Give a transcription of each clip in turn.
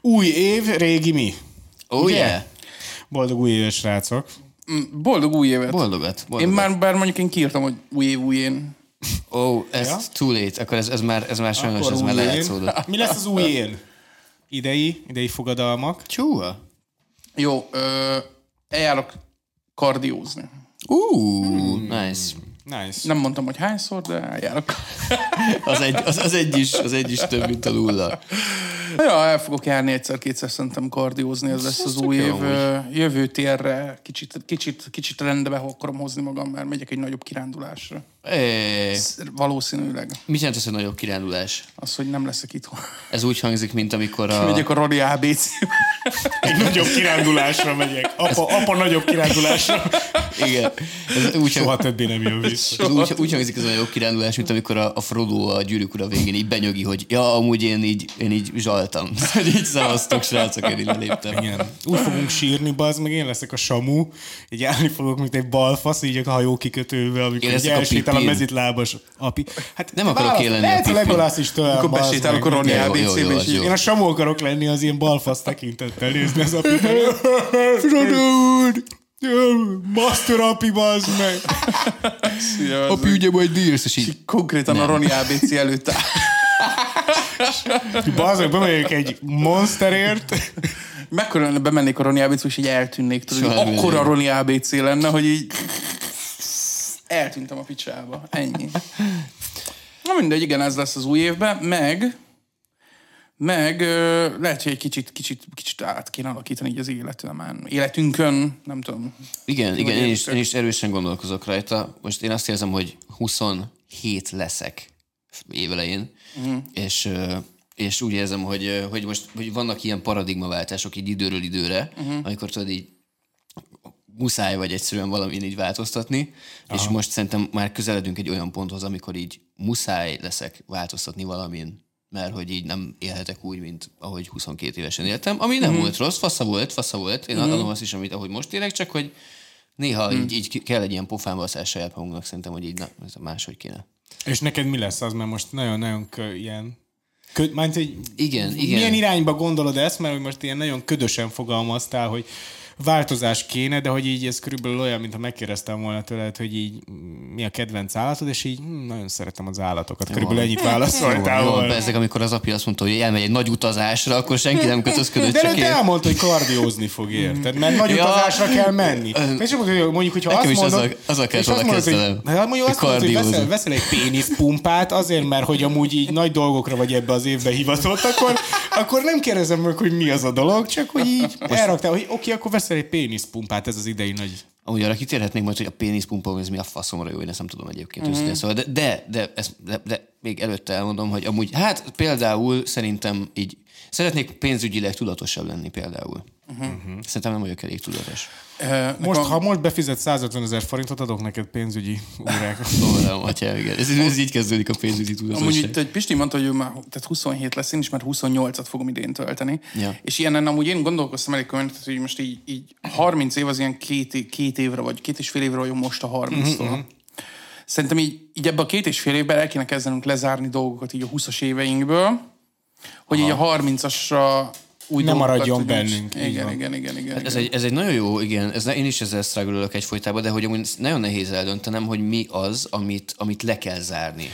Új év, régi mi? Oh Ugye? yeah. Boldog új éves srácok. Boldog új évet. Boldogat. Én boldogat. már, bár mondjuk én kiírtam, hogy új év, új én. Ó, oh, ez Ja? too late. Akkor ez, ez már, ez már sajnos, Akkor ez már lejátszódott. Mi lesz az új év? Idei, idei fogadalmak. Csúha. Jó, ö, eljárok kardiózni. Uh, nice. Nice. Nem mondtam, hogy hányszor, de eljárok. Az egy, az, az egy is, az egy is több, mint a nulla. Ja, el fogok járni egyszer-kétszer szerintem kardiózni, ez lesz az új év. Jövő térre kicsit, kicsit, kicsit rendbe akarom hozni magam, mert megyek egy nagyobb kirándulásra. É, Valószínűleg. mit jelent ez a nagyobb kirándulás? Az, hogy nem leszek itthon. Ez úgy hangzik, mint amikor a... Megyek a Rodi abc Egy nagyobb kirándulásra megyek. Apa, apa nagyobb kirándulásra. Igen. Ez úgy, Soha többé nem jön vissza. ez úgy, úgy hangzik ez a nagyobb kirándulás, mint amikor a, a Frodo a gyűrűk ura végén így benyögi, hogy ja, amúgy én így, én így zsaltam. Hogy így szavaztok, srácok, én így leléptem. Igen. Úgy fogunk sírni, bazd meg, én leszek a Samu, így állni fogok, mint egy balfasz, így a hajó kikötővel, amikor Én így leszek a a mezitlábas api. Hát Nem akarok válasz- én lenni a Lehet a. Legolász is tőlem, Akkor bazd besétálok a meg. Roni Jó, jó, ABC-be, jó, és jó. így Én a Samu akarok lenni az ilyen balfasz tekintettel nézni az apit. Frodo úr! Master api, bazd meg! Api, ugye majd bírsz, és így Konkrétan a Roni ABC előtt áll. Bazd meg, bemegyek egy monsterért. Mekkora lenne bemennék a Roni ABC-be, és így eltűnnék. Tudod, akkora jön. Roni ABC lenne, hogy így eltűntem a picsába. Ennyi. Na mindegy, igen, ez lesz az új évben, meg meg ö, lehet, hogy egy kicsit, kicsit, kicsit át kéne alakítani így az életünkön, életünkön, nem tudom. Igen, igen, én is, én is erősen gondolkozok rajta. Most én azt érzem, hogy 27 leszek évelején, uh-huh. és, és úgy érzem, hogy, hogy most hogy vannak ilyen paradigmaváltások így időről időre, uh-huh. amikor tudod így muszáj vagy egyszerűen valamin így változtatni, Aha. és most szerintem már közeledünk egy olyan ponthoz, amikor így muszáj leszek változtatni valamin, mert hogy így nem élhetek úgy, mint ahogy 22 évesen éltem, ami nem volt rossz, fasza volt, fasza volt, én adom azt is, amit ahogy most élek, csak hogy néha így, így kell egy ilyen pofánbaszás saját magunknak, szerintem, hogy így na, ez máshogy kéne. És neked mi lesz az, mert most nagyon-nagyon ilyen... Kö, majd, hogy Igen, igen. Milyen irányba gondolod ezt, mert hogy most ilyen nagyon ködösen fogalmaztál, hogy változás kéne, de hogy így ez körülbelül olyan, mintha megkérdeztem volna tőled, hogy így mi a kedvenc állatod, és így hm, nagyon szeretem az állatokat. Körülbelül ennyit válaszoltál Jó, volna. ezek, amikor az api azt mondta, hogy elmegy egy nagy utazásra, akkor senki nem kötözködött, De csak én. elmondta, hogy kardiózni fog, érted? Mert nagy Ja. utazásra kell menni. És mondjuk, hogyha Nekem azt mondod, azzal- azzal kellett és azt mondod, hogy, hát mondjuk hogy azt mondod, hogy veszel, veszel egy péniszpumpát azért, mert hogy amúgy így nagy dolgokra vagy ebbe az évbe hivatott, akkor, akkor nem kérdezem meg, hogy mi az a dolog, csak hogy így elraktál, hogy oké, akkor veszel egy péniszpumpát, ez az idei nagy Amúgy arra kitérhetnénk majd, hogy a péniszpumpa, ez mi a faszomra jó, én ezt nem tudom egyébként mm-hmm. őszintén. Szóval, de, de, de, ezt, de, de, még előtte elmondom, hogy amúgy, hát például szerintem így, szeretnék pénzügyileg tudatosabb lenni például. Mhm. Uh-huh. Szerintem nem vagyok elég tudatos. Most, ha most befizet 150 ezer forintot, adok neked pénzügyi órákat. Óram, atya, igen. Ez, ez, így kezdődik a pénzügyi Amúgy tudatosság. itt egy Pisti mondta, hogy ő már tehát 27 lesz, én is már 28-at fogom idén tölteni. Ja. És ilyenen amúgy én gondolkoztam elég tehát, hogy most így, így 30 év az ilyen két, két évre, vagy két és fél évre vagyok most a 30-tól. Mhm, Szerintem így, így ebbe a két és fél évben el kéne kezdenünk lezárni dolgokat így a 20-as éveinkből, hogy így a 30-asra új Ne dolgokat maradjon bennünk, Igen, van. igen, igen, igen. Hát Ez igen. egy, ez egy nagyon jó, igen, ez, én is ezzel struggle egyfolytában, de hogy amúgy nagyon nehéz eldöntenem, hogy mi az, amit, amit le kell zárni.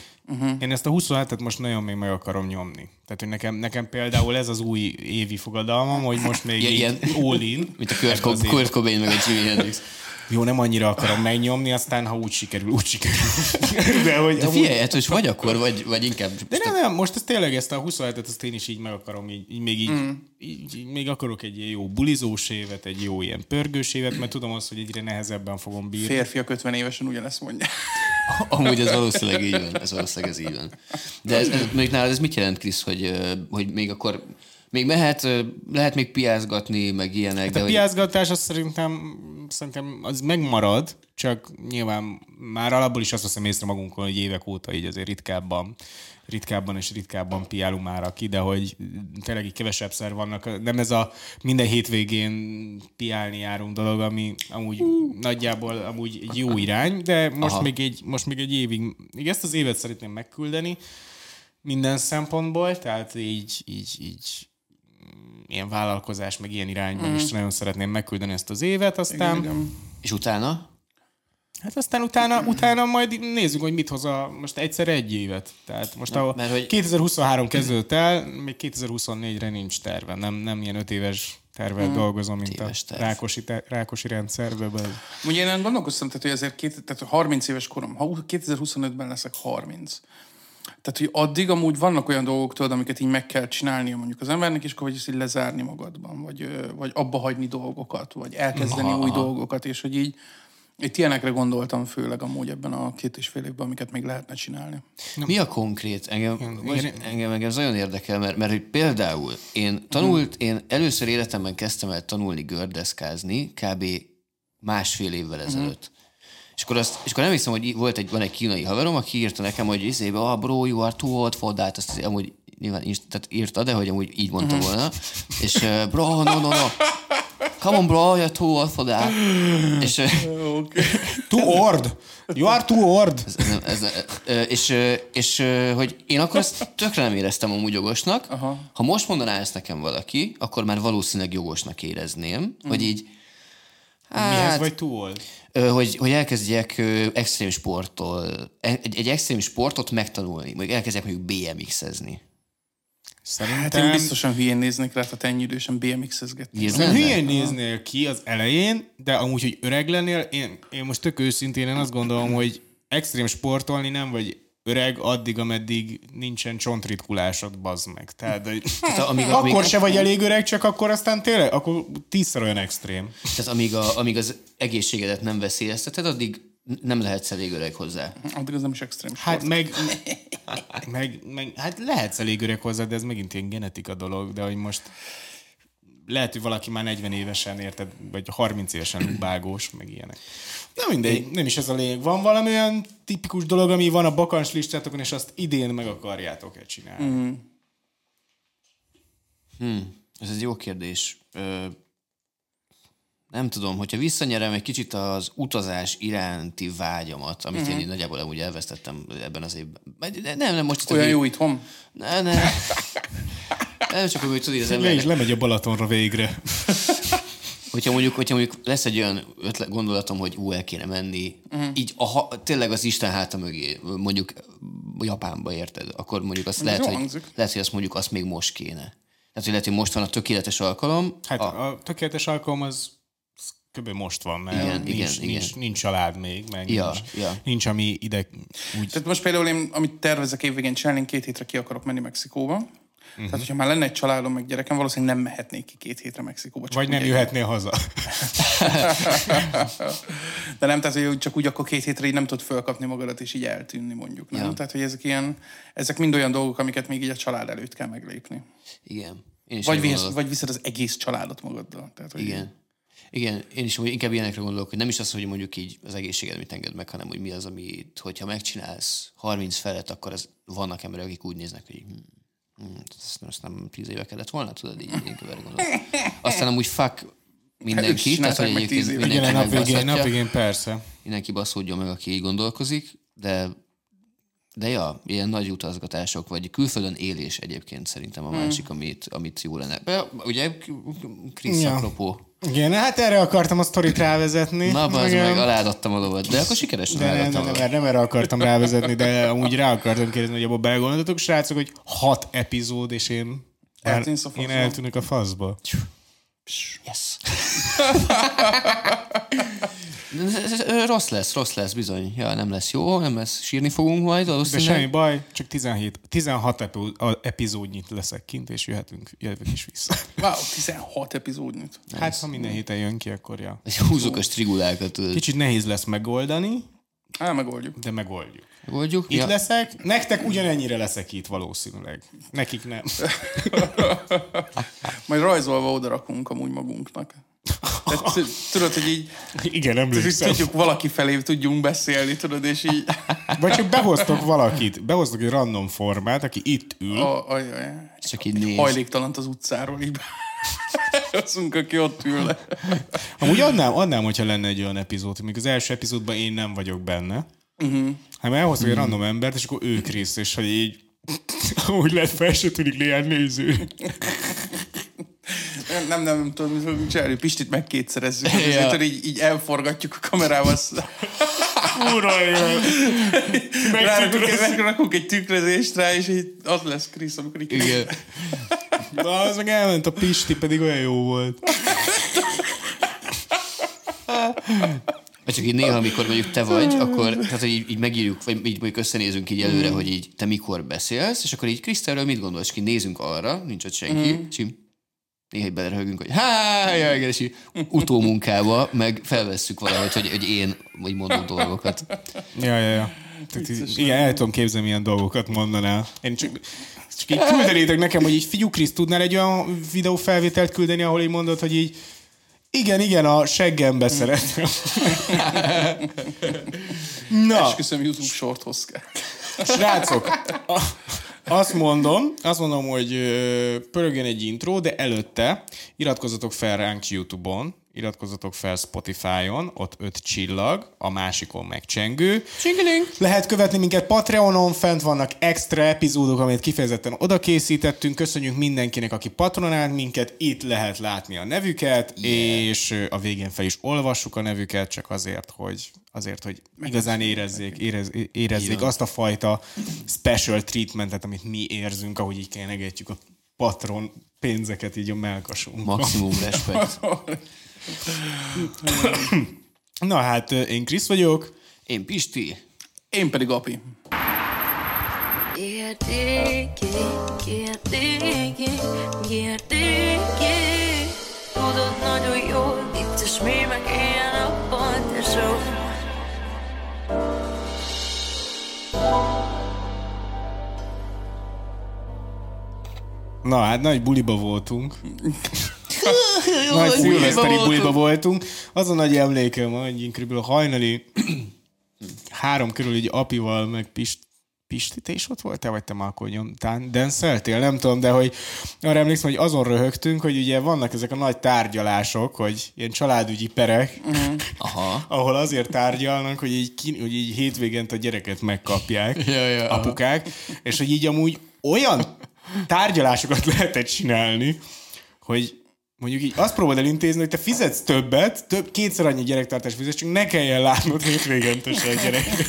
Én ezt a 27-et most nagyon még meg akarom nyomni. Tehát, hogy nekem, nekem például ez az új évi fogadalmam, hogy most még Ilyen- all in. Mint a Kurt, ebbe az Co- évbe. Kurt Cobain meg a Jimi Hendrix. Jó, nem annyira akarom megnyomni, aztán ha úgy sikerül, úgy sikerül. De, hogy, De figyelj, hát, hogy vagy akkor, vagy, vagy inkább... De nem, nem, most ez tényleg ezt a 27-et, ezt én is így meg akarom, így, így még így, mm. így, így, még akarok egy ilyen jó bulizós évet, egy jó ilyen pörgős évet, mert tudom azt, hogy egyre nehezebben fogom bírni. Férfiak 50 évesen ugyanezt mondja. Amúgy ez valószínűleg így van. Ez valószínűleg ez így van. De ez, ez, még nálad ez mit jelent, Krisz, hogy, hogy még akkor még mehet, lehet még piázgatni, meg ilyenek, de A hogy, piázgatás az szerintem, szerintem az megmarad, csak nyilván már alapból is azt veszem észre magunkon, hogy évek óta így azért ritkábban, ritkábban és ritkábban piálunk már ki, de hogy tényleg így kevesebb szer vannak. Nem ez a minden hétvégén piálni járunk dolog, ami amúgy nagyjából amúgy egy jó irány, de most Aha. még, egy, most még egy évig, még ezt az évet szeretném megküldeni minden szempontból, tehát így, így, így ilyen vállalkozás, meg ilyen irányban is nagyon szeretném megküldeni ezt az évet, aztán... Igen. És utána? Hát aztán utána, utána majd nézzük, hogy mit hoz a, most egyszer egy évet. Tehát most a mert hogy- 2023 kezdődött el, még 2024-re nincs terve. Nem, nem ilyen öt éves tervel dolgozom, mint a éves terv. Rákosi, te, Rákosi rendszerben. Ugye én gondolkoztam, tehát, hogy azért két, tehát 30 éves korom, ha 2025-ben leszek 30. Tehát, hogy addig amúgy vannak olyan dolgok, tudod, amiket így meg kell csinálnia mondjuk az embernek, és akkor vagy ezt így lezárni magadban, vagy, vagy abba hagyni dolgokat, vagy elkezdeni Aha, új aha. dolgokat, és hogy így itt ilyenekre gondoltam főleg amúgy ebben a két és fél évben, amiket még lehetne csinálni. Mi a konkrét? Engem, most, igen. engem, engem ez nagyon érdekel, mert, mert hogy például én tanult, én először életemben kezdtem el tanulni gördeszkázni kb. másfél évvel ezelőtt. És akkor, azt, és akkor nem hiszem, hogy volt egy, van egy kínai haverom, aki írta nekem, hogy izébe, ah, bro, you are too old for that. Azt amúgy nyilván tehát írta, de hogy amúgy így mondta volna. És uh, bro, no, no, no. Come on, bro, you're too old for that. És, uh, Too old! You are too old! ez nem, ez, ö, és, és hogy én akkor ezt tökre nem éreztem amúgy jogosnak. Aha. Ha most mondaná ezt nekem valaki, akkor már valószínűleg jogosnak érezném, hogy így Mihez hát, vagy too old? ö, hogy, hogy elkezdjek extrém sporttól, e- egy, egy extrém sportot megtanulni, mondjuk elkezdjek mondjuk BMX-ezni. Szerintem... Hát én biztosan hülyén néznék rá, ha te ennyi idősen ez Nem hülyén néznél ki az elején, de amúgy, hogy öreg lennél, én, én most tök őszintén én azt gondolom, hogy extrém sportolni nem vagy öreg addig, ameddig nincsen csontritkulásod, bazd meg. Tehát, hogy Tehát, amíg, akkor amíg, se vagy elég öreg, csak akkor aztán tényleg, akkor tízszer olyan extrém. tehát amíg, a, amíg az egészségedet nem veszélyezteted, addig nem lehetsz elég öreg hozzá. Addig az nem is extrém sport. Hát meg, meg, meg, hát lehetsz elég öreg hozzá, de ez megint ilyen genetika dolog, de hogy most lehet, hogy valaki már 40 évesen, érted, vagy 30 évesen bágós, meg ilyenek. Na mindegy, nem is ez a lényeg. Van valami olyan tipikus dolog, ami van a bakancs listátokon, és azt idén meg akarjátok-e csinálni? Mm. Ez egy jó kérdés. Ö, nem tudom, hogyha visszanyerem egy kicsit az utazás iránti vágyamat, amit uh-huh. én így nagyjából amúgy elvesztettem ebben az évben. Nem, nem, most itt Olyan jó itthon? Ne, ne. Nem csak úgy tudod, az Le is ember, lemegy a Balatonra végre. Hogyha mondjuk, hogyha mondjuk lesz egy olyan ötlet, gondolatom, hogy ú, el kéne menni, uh-huh. így a, ha, tényleg az Isten háta mögé, mondjuk Japánba érted, akkor mondjuk azt lehet, hogy, lehet, hogy azt mondjuk azt még most kéne. Tehát, hogy lehet, hogy most van a tökéletes alkalom, Hát a, a, tökéletes alkalom az, kb. most van, mert Igen, nincs, igen, nincs, igen. nincs család még, meg Ja, nincs, ja. nincs, ami ide úgy Tehát most például én, amit tervezek évvégén csinálni, két hétre ki akarok menni Mexikóba. Uh-huh. Tehát, hogyha már lenne egy családom, meg gyerekem, valószínűleg nem mehetnék ki két hétre Mexikóba. Csak Vagy nem egy- jöhetnél haza. De nem, tehát, hogy csak úgy akkor két hétre így nem tudod fölkapni magadat, és így eltűnni mondjuk. Nem? Ja. Tehát, hogy ezek ilyen, ezek mind olyan dolgok, amiket még így a család előtt kell meglépni. igen. Én is Vagy, visz, vagy viszed az egész családot magaddal. Tehát, hogy Igen. Igen, én is inkább ilyenekre gondolok, hogy nem is az, hogy mondjuk így az egészséged mit enged meg, hanem hogy mi az, amit, hogyha megcsinálsz 30 felett, akkor az, vannak emberek, akik úgy néznek, hogy hm, ezt, ezt nem 10 éve kellett volna, tudod, így gondolok. Aztán amúgy fuck mindenki, is tehát hogy egyébként 10 éve. mindenki Igen, nap végén, nap végén persze. mindenki baszódjon meg, aki így gondolkozik, de de ja, ilyen nagy utazgatások, vagy külföldön élés egyébként szerintem a másik, amit, amit jó lenne. Be, ugye, Krisz Ja. apropó. Igen, hát erre akartam a sztorit rávezetni. Na, az Igen. meg aládottam a lovat, de akkor sikeresen De nem, nem, a nem, nem erre akartam rávezetni, de amúgy rá akartam kérdezni, hogy abba belegondoltatok, srácok, hogy hat epizód, és én, el, én faszba. eltűnök a faszba. Yes. rossz lesz, rossz lesz, bizony. Ja, nem lesz jó, nem lesz, sírni fogunk majd De semmi baj, csak 17, 16 epi- a- epizódnyit leszek kint, és jöhetünk, jövök is vissza. Wow, 16 epizódnyit. Hát, ha minden héten jön ki, akkor ja. Húzzuk a strigulákat, tudod. Kicsit nehéz lesz megoldani, Á, megoldjuk. de megoldjuk. Megoldjuk? Itt Ja. leszek, nektek ugyanennyire leszek itt valószínűleg. Nekik nem. Majd rajzolva oda rakunk amúgy magunknak. Tehát, tudod, hogy így Igen, emlékszem. tudjuk valaki felé tudjunk beszélni, tudod, és így Vagy csak behoztok valakit, behoztok egy random formát, aki itt ül, a, ajaj, Csak így néz. hajléktalant az utcáról így Hozunk, aki ott ül. Amúgy adnám, adnám, hogyha lenne egy olyan epizód, még az első epizódban én nem vagyok benne. Uh-huh. Hát elhoztak egy random embert, és akkor ők rész, és hogy így úgy lehet fel se tűnik néhány néző. Nem, nem, nem tudom, mit csinálni. Pistit megkétszerezzük. Ja. Yeah. Ezért így, így elforgatjuk a kamerával. Rárakunk egy, megrakunk egy tükrözést rá, és így az lesz Krisz, amikor így... Igen. Na, az meg elment a Pisti, pedig olyan jó volt. Vagy csak így néha, amikor mondjuk te vagy, akkor tehát, hogy így, így megírjuk, vagy így mondjuk összenézünk így előre, hogy így te mikor beszélsz, és akkor így Krisztelről mit gondolsz, és így nézünk arra, nincs ott senki, mm. és így néha így beleröhögünk, hogy há, jaj, és utómunkába, meg felvesszük valahogy, hogy, hogy én vagy mondok dolgokat. Ja, ja, ja. Tehát, így- igen, el tudom képzelni, milyen dolgokat mondanál. Én csak, csak így küldenétek nekem, hogy így figyú Krisz, tudnál egy olyan videófelvételt küldeni, ahol így mondod, hogy így igen, igen, a seggembe szeretem. Na, Esküszöm, YouTube shorthoz kell. Srácok, a, azt mondom, azt mondom, hogy pörögjön egy intro, de előtte iratkozzatok fel ránk YouTube-on, iratkozzatok fel Spotify-on, ott öt csillag, a másikon meg csengő. Csingelink! Lehet követni minket Patreonon, fent vannak extra epizódok, amit kifejezetten oda készítettünk. Köszönjük mindenkinek, aki patronált minket, itt lehet látni a nevüket, yeah. és a végén fel is olvassuk a nevüket, csak azért, hogy azért, hogy igazán érezzék, érez, érezzék Igen. azt a fajta special treatmentet, amit mi érzünk, ahogy így kenyegetjük a patron pénzeket így a melkasunkon. Maximum respekt. Na hát, én Krisz vagyok, Én Pisti. Én pedig Api. Kérdéki, kérdéki, kérdéki Tudod nagyon jól, vicces mémek ilyen nappal, tesó Na hát nagy buliba voltunk. nagy szilveszteri buliba voltunk. Az a nagy emlékem, hogy én körülbelül hajnali három körül így apival, meg Pist, Pisti, te is ott voltál, vagy te már akkor nyomtán denszeltél? Nem tudom, de hogy arra emlékszem, hogy azon röhögtünk, hogy ugye vannak ezek a nagy tárgyalások, hogy ilyen családügyi perek, Aha. ahol azért tárgyalnak, hogy így, ki, hogy így hétvégent a gyereket megkapják Ja, ja, aha. apukák, és hogy így amúgy olyan tárgyalásokat lehetett csinálni, hogy mondjuk így azt próbáld elintézni, hogy te fizetsz többet, több, kétszer annyi gyerektartás fizetsz, csak ne kelljen látnod hétvégente se a gyereket.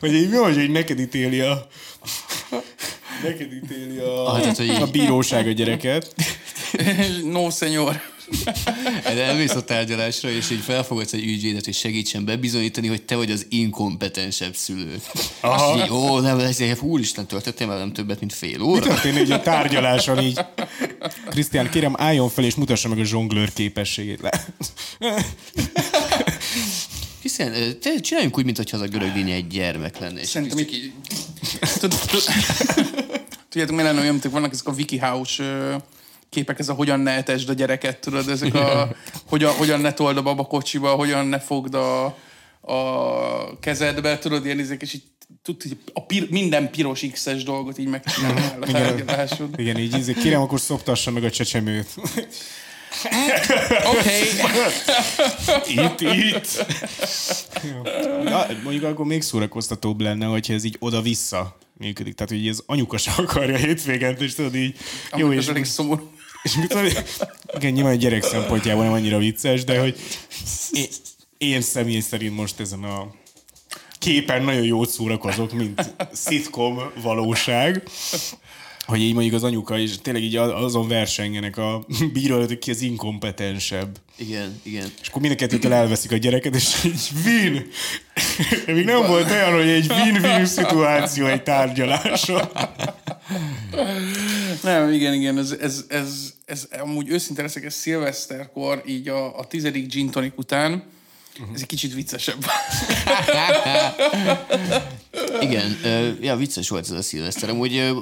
Hogy így mi van, hogy neked ítéli a neked ítéli a, Ah, tehát, hogy így- a bíróság a gyereket. No, senyor. De elmész a tárgyalásra, és így felfogadsz egy ügyvédet, és segítsen bebizonyítani, hogy te vagy az inkompetensebb szülő. Aha. És így, ó, nem, ez egy úristen, töltöttél velem többet, mint fél Mi óra? történik így a tárgyaláson így? Krisztián, kérem, álljon fel és mutassa meg a zsonglőr képességét. Le. Hiszen ö, te csináljunk úgy, mintha az a görög dinnye egy gyermek lenne. És Szerintem így... így- Tud- tud- Tudjátok, mi lenne olyan, vannak ezek a WikiHouse ö, képek, ez a hogyan ne etesd a gyereket, tudod, ezek a hogyan, hogyan ne told a babakocsiba, hogyan ne fogd a, a kezedbe, tudod, ilyen izék, és így tud, hogy a pir, minden piros X-es dolgot így megcsinálnál a tárgyaláson. Igen, így ízik. Kérem, akkor szoptassa meg a csecsemőt. Oké. itt, itt. Na, mondjuk akkor még szórakoztatóbb lenne, hogyha ez így oda-vissza működik. Tehát, hogy ez anyuka se akarja hétvégent, és tudod így... Jó, Jó, és, elég szomorú. És mit tudom, igen, nyilván a gyerek szempontjából nem annyira vicces, de hogy én, én személy szerint most ezen a képen nagyon jót szórakozok, mint szitkom valóság, hogy így mondjuk az anyuka, és tényleg így azon versengenek a bíró előtt, hogy ki az inkompetensebb. Igen, igen. És akkor mind a kettőtől elveszik a gyereket, és így win! Még nem volt olyan, hogy egy win-win szituáció egy tárgyaláson. Nem, igen, igen, ez, ez, ez, ez amúgy őszinte leszek, ez szilveszterkor, így a, a tizedik gin tonic után, ez egy kicsit viccesebb. Igen, ja, vicces volt ez a szilveszter. Amúgy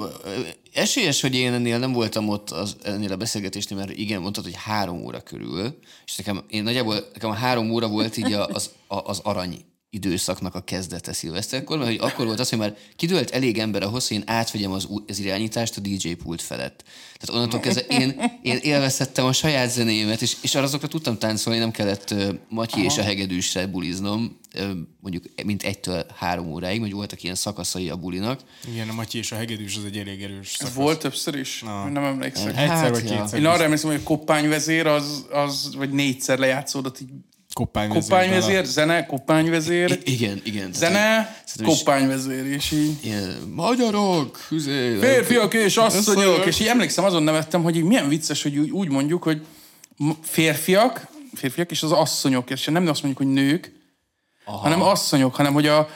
esélyes, hogy én ennél nem voltam ott az, ennél a beszélgetésnél, mert igen, mondtad, hogy három óra körül, és nekem, én nagyjából, nekem a három óra volt így az, az arany időszaknak a kezdete szilveszterkor, mert hogy akkor volt az, hogy már kidőlt elég ember ahhoz, hogy én átvegyem az, az irányítást a DJ pult felett. Tehát onnantól kezdve én, én élvezhettem a saját zenémet, és, és arra azokra tudtam táncolni, nem kellett uh, Matyi és a hegedűsre buliznom, uh, mondjuk mint egytől három óráig, vagy voltak ilyen szakaszai a bulinak. Igen, a Matyi és a hegedűs az egy elég erős szakasz. Volt többször is? Na. Nem emlékszek. Egyszer Hát, vagy ja. kétszer. Én arra emlékszem, hogy a koppányvezér az, az vagy négyszer lejátszódott így koppányvezér. koppányvezér, zene, koppányvezér, I- igen, igen. Zene, koppányvezér, és így Ilyen, magyarok, hüzé, férfiak és asszonyok, és így emlékszem, azon nevettem, hogy így milyen vicces, hogy úgy, úgy mondjuk, hogy férfiak, férfiak és az asszonyok, és nem azt mondjuk, hogy nők, Aha. hanem asszonyok, hanem hogy a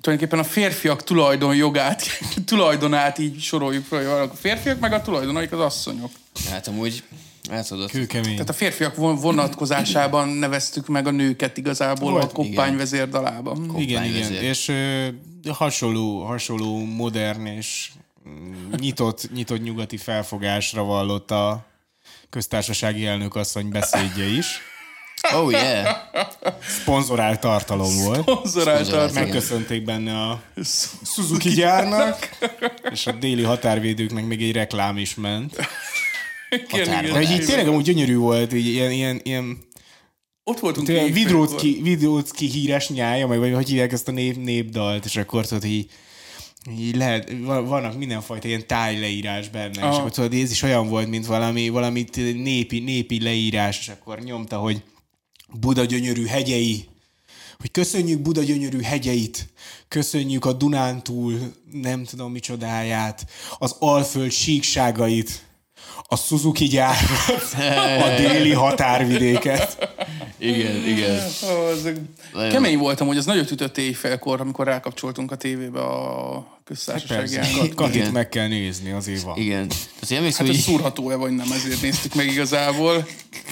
tulajdonképpen a férfiak tulajdonjogát, tulajdonát így soroljuk fel, hogy vannak a férfiak, meg a tulajdonaik az asszonyok. Hát amúgy, tudod, Kőkemény. Tehát a férfiak von- vonatkozásában neveztük meg a nőket igazából Volt, a koppányvezér dalában. Igen, igen. koppányvezér. És ö, hasonló, hasonló modern és mm, nyitott, nyitott nyugati felfogásra vallott a köztársasági elnök asszony beszédje is. oh yeah, Szponzorált tartalom volt. Szponzorált Szponzorált, arc. Megköszönték benne a Suzuki gyárnak, és a déli határvédőknek még egy reklám is ment. De igen. így tényleg amúgy gyönyörű volt, így ilyen, ilyen, ilyen Ott voltunk tényleg. Vidrócki, Vidrócki híres nyája, meg vagy hogy hívják ezt a nép, népdalt, és akkor tudod, így, így lehet, van- vannak mindenfajta ilyen tájleírás benne, Aha. és akkor tudod, ez is olyan volt, mint valami, valami népi, népi leírás, és akkor nyomta, hogy Buda gyönyörű hegyei, hogy köszönjük Buda gyönyörű hegyeit, köszönjük a Dunántúl nem tudom micsodáját, az Alföld síkságait, a Suzuki gyárat, a déli határvidéket. igen, igen. Ó, Kemény voltam, hogy az nagyot ütött éjfélkor, amikor rákapcsoltunk a tévébe a köztársasági. Kat- Katit meg kell nézni, azért van. Igen. Tehát én emlékszem, Hát hogy ez szúrható-e, vagy nem, ezért néztük meg igazából.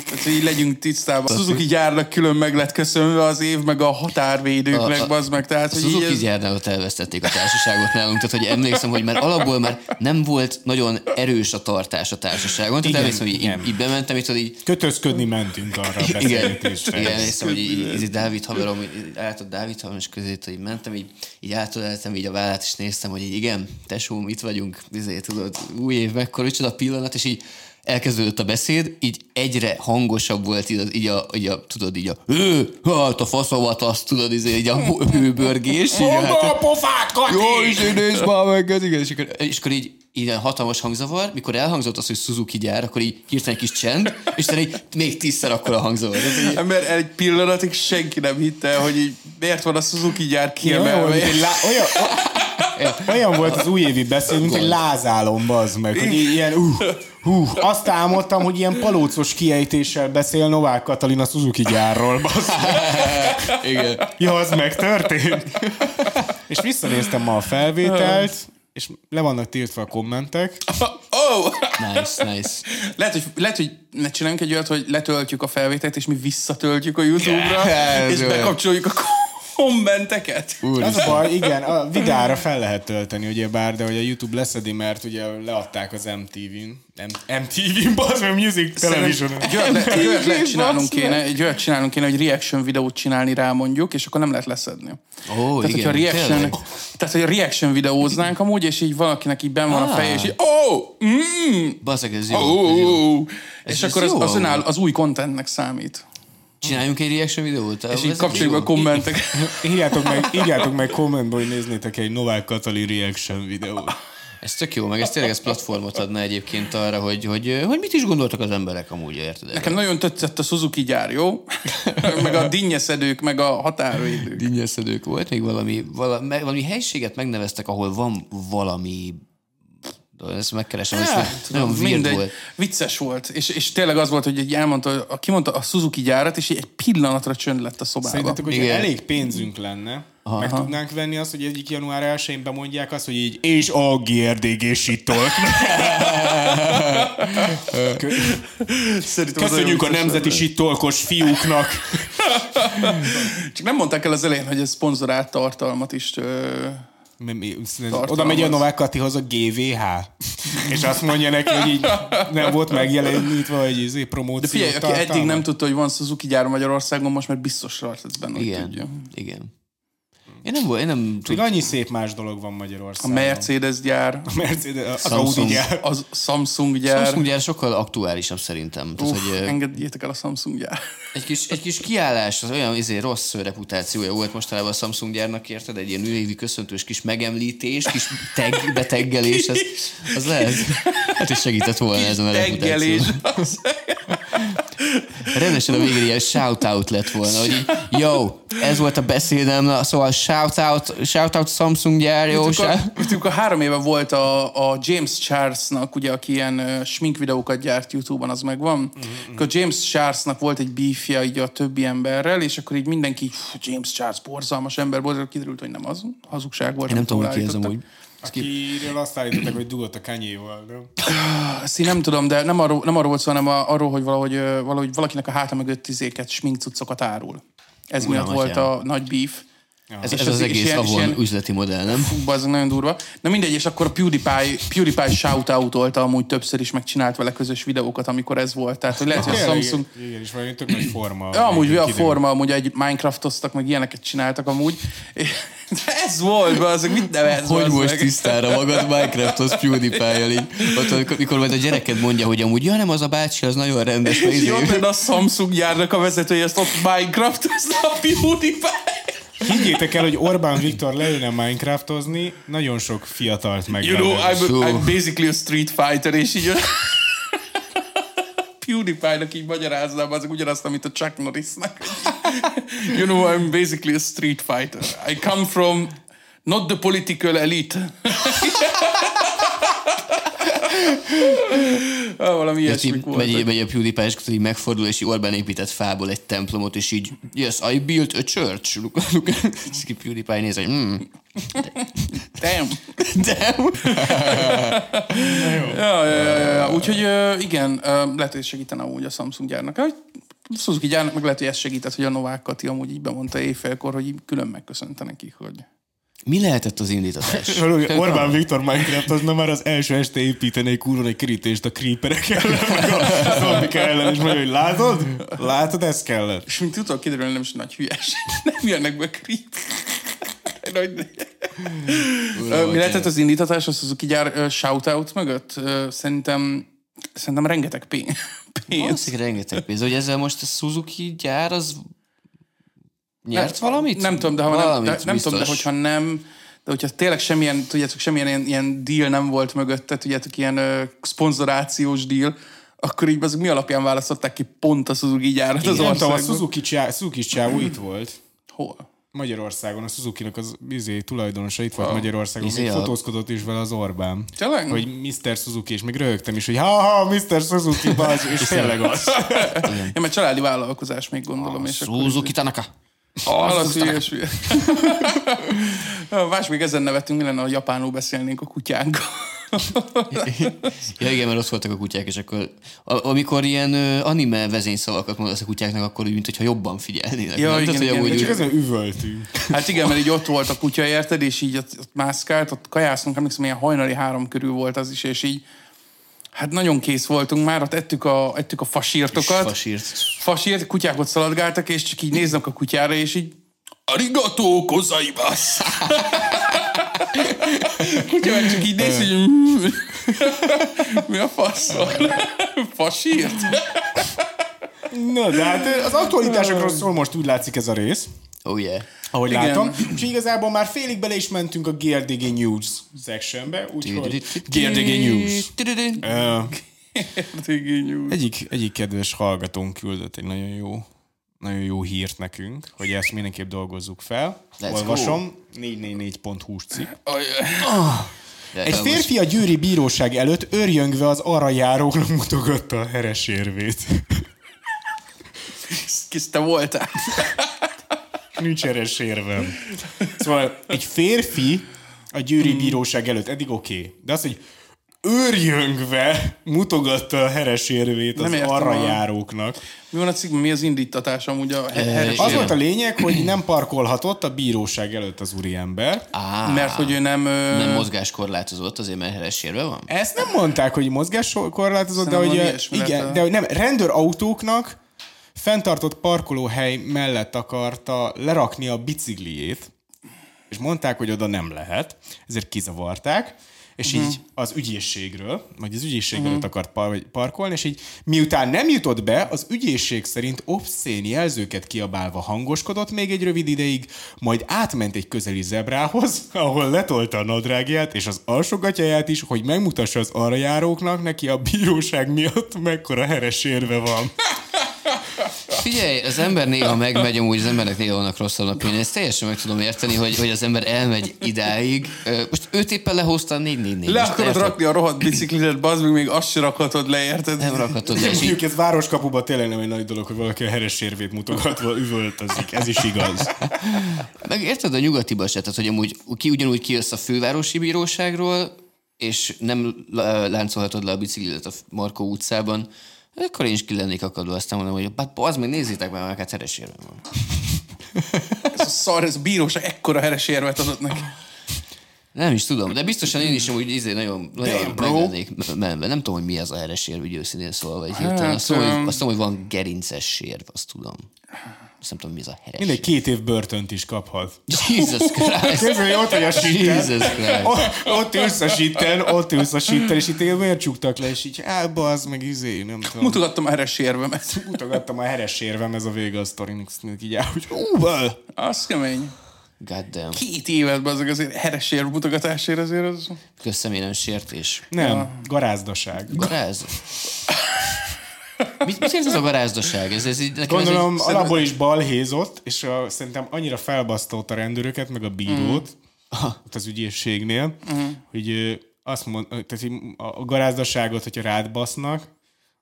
Tehát, hogy így legyünk tisztában. A Suzuki gyárnak külön meg lett köszönve az év, meg a határvédőknek, A- a- bazd meg. Tehát, a hogy Suzuki ez... gyárnál ott elvesztették a társaságot nálunk, tehát hogy emlékszem, hogy már alapból már nem volt nagyon erős a tartás a társaságon, tehát emlékszem, hogy így, így bementem, így, tudod, így Kötözködni mentünk arra a igen, beszélgetésre. igen, emlékszem, hogy így, így, így Dávid haverom, így állt a Dávid haverom, és közé így mentem, így, így átöleltem így a vállát, és néztem, hogy így igen, tesóm, itt vagyunk, izé, tudod, új év, mekkora, micsoda pillanat, és így elkezdődött a beszéd, így egyre hangosabb volt így, így, a, így a, tudod, így a ő, hát a faszomat, azt tudod, izé, így a hőbörgés. Így, Mondd hát, a pofát, Kati! jó, is nézd már meg, ez igen, és akkor, és akkor így ilyen hatalmas hangzavar, mikor elhangzott az, hogy Suzuki gyár, akkor így hirtelen egy kis csend, és így még tízszer akkor a hangzavar. Így, Mert egy pillanatig senki nem hitte, hogy így miért van a Suzuki gyár Olyan, volt, kiemelve. egy lá, olyan, olyan volt az újévi beszéd, mint egy lázálom, bazd meg. Hogy ilyen, uh, hú, azt álmodtam, hogy ilyen palócos kiejtéssel beszél Novák Katalin a Suzuki gyárról, bazd meg. igen. Ja, az megtörtént. És visszanéztem ma a felvételt, és le vannak tiltva a kommentek. Oh! Nice, nice. Lehet, hogy, lehet, hogy ne csináljunk egy olyat, hogy letöltjük a felvételt, és mi visszatöltjük a YouTube-ra, Yeah, és bekapcsoljuk a kommenteket. Az a baj, igen, a videára fel lehet tölteni, ugye bár, de hogy a YouTube leszedi, mert ugye leadták az MTV-n. M- MTV-n, bazd meg, Music Television. Egy olyat, lehet csinálnunk kéne, egy olyat csinálnunk kéne, hogy reaction videót csinálni rá mondjuk, és akkor nem lehet leszedni. Ó, tehát, igen, hogyha reaction, tényleg. tehát, hogy a reaction videóznánk amúgy, és így valakinek így benn van a Ah. feje, és így, oh, mm, Baszeg, ez jó. oh, ez jó. oh. Ez- És ez akkor az, jó az, önáll, az új contentnek számít. Csináljunk egy reaction videót? És így kapcsoljuk a kommentek. Írjátok meg, írjátok meg kommentbe, hogy néznétek egy Novák Katalin reaction videót. Ez tök jó, meg ez tényleg ez platformot adna egyébként arra, hogy, hogy, hogy mit is gondoltak az emberek amúgy, érted? Nekem nagyon tetszett a Suzuki gyár, jó? meg a dinnyeszedők, meg a határvédők. dinnyeszedők volt, még valami, valami, valami helységet megneveztek, ahol van valami ezt megkeresem, ez nagyon weird Mindegy, volt. vicces volt. És, és tényleg az volt, hogy egy elmondta, a, kimondta a Suzuki gyárat, és egy pillanatra csönd lett a szobában. Szerintetek, Igen. elég pénzünk lenne, Aha. meg tudnánk venni azt, hogy egyik január 1-én bemondják azt, hogy így és a GRDG az Köszönjük a nemzeti lenne. sittolkos fiúknak. Csak nem mondták el az elején, hogy ez szponzorált tartalmat is ö. Oda megy a Novák Katihoz a GVH, és azt mondja neki, hogy így nem volt megjelenítve, hogy izé promóció De figyelj, aki eddig nem tudta, hogy van Suzuki gyár Magyarországon, most már biztos rajta ez benne, hogy Igen, tudja. igen. Én nem, volt, én nem Még tudom. annyi szép más dolog van A Magyarországon. Mercedes gyár, A Mercedes, az Samsung. Audi gyár. az Samsung gyár. Samsung gyár sokkal aktuálisabb szerintem. Tehát, Uff, hogy engedjétek el a Samsung gyár. egy kis, egy kis kiállás, az olyan izé, rossz reputációja volt mostanában a Samsung gyárnak, érted? Egy ilyen újévi köszöntős kis megemlítés, kis tag, beteggelés, az, az lehet. Hát is segített volna ezen a reputáción. Rendesen a végén ilyen shout-out lett volna, hogy így, yo, ez volt a beszédem, na, szóval shout-out, shout-out Samsung gyár, jó, Amikor, amikor három éve volt a, a James Charlesnak, ugye, aki ilyen uh, smink videókat gyárt YouTube-on, az megvan. Mm-hmm. Akkor James Charlesnak volt egy beefja így a többi emberrel, és akkor így mindenki, "Fú, James Charles borzalmas ember volt, kiderült, hogy nem az, hazugság volt. Én nem tudom, ki ez amúgy. Akiről azt állították, hogy dugott a Kanye-val, nem? Én nem tudom, de nem arról, nem arról volt szó, hanem arról, hogy valahogy, valahogy valakinek a háta mögött tizéket, smink cuccokat árul. Ez miatt atyám. volt a nagy beef. Ez, És ez az- az és egész ilyen- ilyen- üzleti modell, nem? Fú, az nagyon durva. Na mindegy, és akkor a PewDiePie, PewDiePie shout-outolta amúgy többször is, megcsinált vele közös videókat, amikor ez volt. Tehát, hogy lehet, hogy a Samsung... Igen, és valami tök nagy forma. Ja, amúgy a forma, amúgy egy Minecraftoztak, meg ilyeneket csináltak amúgy. De ez volt, be, az mit nevez? Hogy most meg? tisztára magad Minecrafthoz PewDiePie-jal így? Ott, amikor, mikor majd a gyereked mondja, hogy amúgy, ja nem, az a bácsi, az nagyon rendes. És izé- ott lenne a Samsung gyárnak a vezetője, ezt ott Minecraftozta a PewDiePie. Higgyétek el, hogy Orbán Viktor leülne Minecraftozni, nagyon sok fiatalt meg. You know, I'm, Fú. I'm basically a street fighter, és így PewDiePie-nak így magyaráznám azok ugyanazt, amit a Chuck Norrisnak. you know, I'm basically a street fighter. I come from not the political elite. ah, valami ilyesmik így megy, megy a PewDiePie, és így megfordul, és így Orbán épített fából egy templomot, és így, yes, I built a church. És ki PewDiePie néz, hogy mm, Damn. damn. Ja, ja, ja, ja. Úgyhogy igen, lehet, hogy segítene amúgy a Samsung gyárnak. Hogy Suzuki gyárnak, meg lehet, hogy ez segített, hogy a Novák Kati amúgy így bemondta éjfélkor, hogy így külön megköszönte nekik, hogy... Mi lehetett az indítatás? Orbán Viktor Minecraft az na már az első este építene egy kurva egy kerítést a creeperek ellen, meg a zombik ellen, és mondja, hogy látod? Látod, ez kellett. És mint utóbb kiderül, nem is nagy hülyeség. Nem jönnek be creep. Mi lehetett az indítatás a Suzuki gyár shoutout mögött? Szerintem, szerintem rengeteg pénz. pénz. Valószínűleg rengeteg pénz. Hogy ezzel most a Suzuki gyár az nyert valamit? Nem tudom, de, ha nem, Valamit de, nem tudom, de hogyha nem, de hogyha tényleg semmilyen, tudjátok, semmilyen ilyen, ilyen deal nem volt mögötte, tudjátok, ilyen ö, szponzorációs deal, akkor így az mi alapján választották ki pont a Suzuki gyárat az Nem tudom, a országban? Suzuki, csá, Suzuki csávó itt volt. Hol? Magyarországon, a Suzuki-nak az izé, tulajdonosa itt volt Magyarországon, Izé még a- fotózkodott is vele az Orbán. Tényleg? Hogy Mr. Suzuki, és még röhögtem is, hogy ha-ha, Mr. Suzuki, bazd, és tényleg az. Ja, mert családi vállalkozás még gondolom, és akkor... Suzuki Tanaka. Az, az hülye. Más még ezen nevetünk, mi lenne, ha japánul beszélnénk a kutyánkkal. Ja igen, mert ott voltak a kutyák, és akkor amikor ilyen anime vezényszavakat mondasz a kutyáknak, akkor úgy, mintha jobban figyelnének. Ja, nem? igen, Tehát, igen, de Csak úgy- ezen üvöltünk. Hát igen, mert így ott volt a kutya, érted, és így ott, ott mászkált, ott kajáztunk, emlékszem, ilyen hajnali három körül volt az is, és így hát nagyon kész voltunk már, ott ettük a, ettük a fasírtokat. Fasírt. Fasírt, kutyák ott szaladgáltak, és csak így néznek a kutyára, és így Arigato kozaibasz! Kutya meg csak így néz, hogy "Mm." mi a fasz van? Fasírt? Na, de hát az aktualitásokról szól most úgy látszik ez a rész, Oh yeah. ahogy Igen. látom. És igazából már félig bele is mentünk a GRDG News sectionbe, úgyhogy GRDG News. Ö, Egyik, egyik kedves hallgatónk küldött egy nagyon jó, nagyon jó hírt nekünk, hogy ezt mindenképp dolgozzuk fel. Let's Olvasom, 444.hu-s cikk. De Egy férfi a győri bíróság előtt örjöngve az arra járóknak mutogatta a heresérvét. Kis te voltál. Nincs heresérvem. Szóval egy férfi a győri bíróság előtt, eddig oké, okay, de az, hogy őrjöngve mutogatta a heresérvét az Nem értem arra a- járóknak. Mi van a cikkben? Mi az indítatás amúgy a heres? Az volt a lényeg, hogy nem parkolhatott a bíróság előtt az úriember. Á, Mert hogy ő nem... ö, nem mozgáskorlátozott, azért mert heresérve van? Ezt nem mondták, hogy mozgáskorlátozott, de hogy, igen, de hogy nem, rendőrautóknak fenntartott parkolóhely mellett akarta lerakni a bicikliét, és mondták, hogy oda nem lehet, ezért kizavarták, és így az ügyészségről, vagy az ügyészségről uh-huh. akart par- vagy parkolni, és így miután nem jutott be, az ügyészség szerint obszén jelzőket kiabálva hangoskodott még egy rövid ideig, majd átment egy közeli zebrához, ahol letolta a nadrágját és az alsógatyáját is, hogy megmutassa az arra járóknak, neki a bíróság miatt mekkora heresérve van. Figyelj, az ember néha megmegy, amúgy az embernek néha vannak rosszabb napjai. Ezt teljesen meg tudom érteni, hogy, hogy az ember elmegy idáig. Most őt éppen lehozta 4 4 4 Le akarod rakni a rohadt biciklidet, bazd meg még azt se rakhatod le, érted? Nem rakhatod le, Mondjuk ez városkapuban tényleg nem egy nagy dolog, hogy valaki a heresérvét mutogatva üvöltözik. Ez is igaz. Meg érted a nyugatiba se, tehát hogy amúgy ki ugyanúgy kijössz a fővárosi bíróságról, és nem lá- láncolhatod le a biciklidet a Markó utcában, akkor én is ki lennék akadva, aztán mondom, hogy hát az meg nézzétek meg, mert heresérve van. Ez a szar, ez a bíróság ekkora heres érvet adott neki. Nem is tudom, de biztosan én is amúgy izé nagyon, nagyon Damn, lennék menve. Nem tudom, hogy mi az a heresérv, úgy őszintén szólva, vagy hirtelen. Hát, Azt tudom, öm. hogy, azt tudom, hogy van gerinces sérv, azt tudom. Nem tudom, mi az a heres. Mindegy két év börtönt is kaphat. Jesus Christ. Képzelj, hogy ott vagy a síten. Jesus Christ. Ott, ott ülsz a síten, ott ülsz a síten, és itt téged miért csuktak le, és így, á, bazd meg, izé, nem tudom. Mutogattam a heres érvemet. Mutogattam a heres érvem, ez a vége a sztorinak, így áll, hogy ú, bal. Az kemény. God damn. Két évet azok azért heres érv mutogatásért azért az... Közszemélyen sértés. Nem, garázdaság. Garáz? Mit, mit ez a garázdaság? Ez, ez nekem Gondolom, ez egy, alapból is balhézott, és a, szerintem annyira felbasztolt a rendőröket, meg a bírót, Mhm. ott az ügyészségnél, hogy ö, azt mond, tehát a garázdaságot, hogyha rád basznak,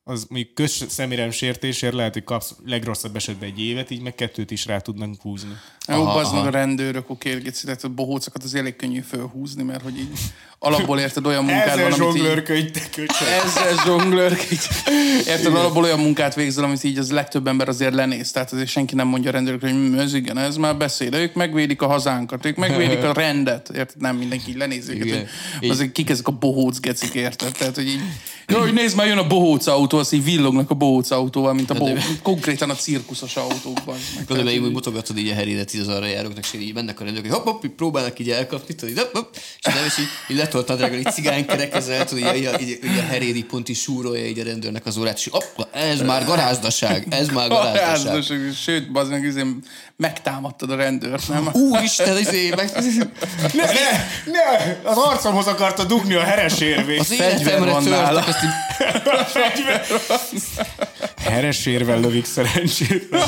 az mondjuk közszemérem sértésért lehet, hogy kapsz legrosszabb esetben egy évet, így meg kettőt is rá tudnak húzni. Jó, bazd meg a rendőrök, oké, tehát a bohócokat az elég könnyű fölhúzni, mert hogy így alapból érted olyan Ezzel van, amit zsonglőrködj, te köcsög. Ezzel zsonglőr. Érted, alapból olyan munkát végzel, amit így az legtöbb ember azért lenéz. Tehát azért senki nem mondja a rendőrökre, hogy "Hm, ez igen, ez már beszél. Ők megvédik a hazánkat, ők megvédik a rendet. Érted? Nem mindenki lenézi őket, azért kik ezek a bohóc gecik, érted? Tehát, hogy így, jó, hogy nézd már, jön a bohóc autó, azt így villognak a bohóc autóval, mint a bohóc, konkrétan a cirkuszos autókban. Gondolom, hogy mutogatod így a heridet az arra járóknak, és így mennek a rendőrök, hogy hopp, hopp, így próbálnak így elkapni, tudod, így, hopp, hopp, és nem, és így, így letoltad drága, így cigány kerekezel, tudod, így, így, így, így a heréd így pont így súrolja így a rendőrnek az órát, és így, hopp, ez már garázdaság, ez már garázdaság. Garázdaság. Sőt, bazd meg, izé, megtámadtad a rendőrt, nem? Úristen, izé, meg, Ne, ne, ne, az arcomhoz akarta dugni a heres érvét. az Fegyver életemre törtek, ezt így, Heres érvel lövik szerencsét.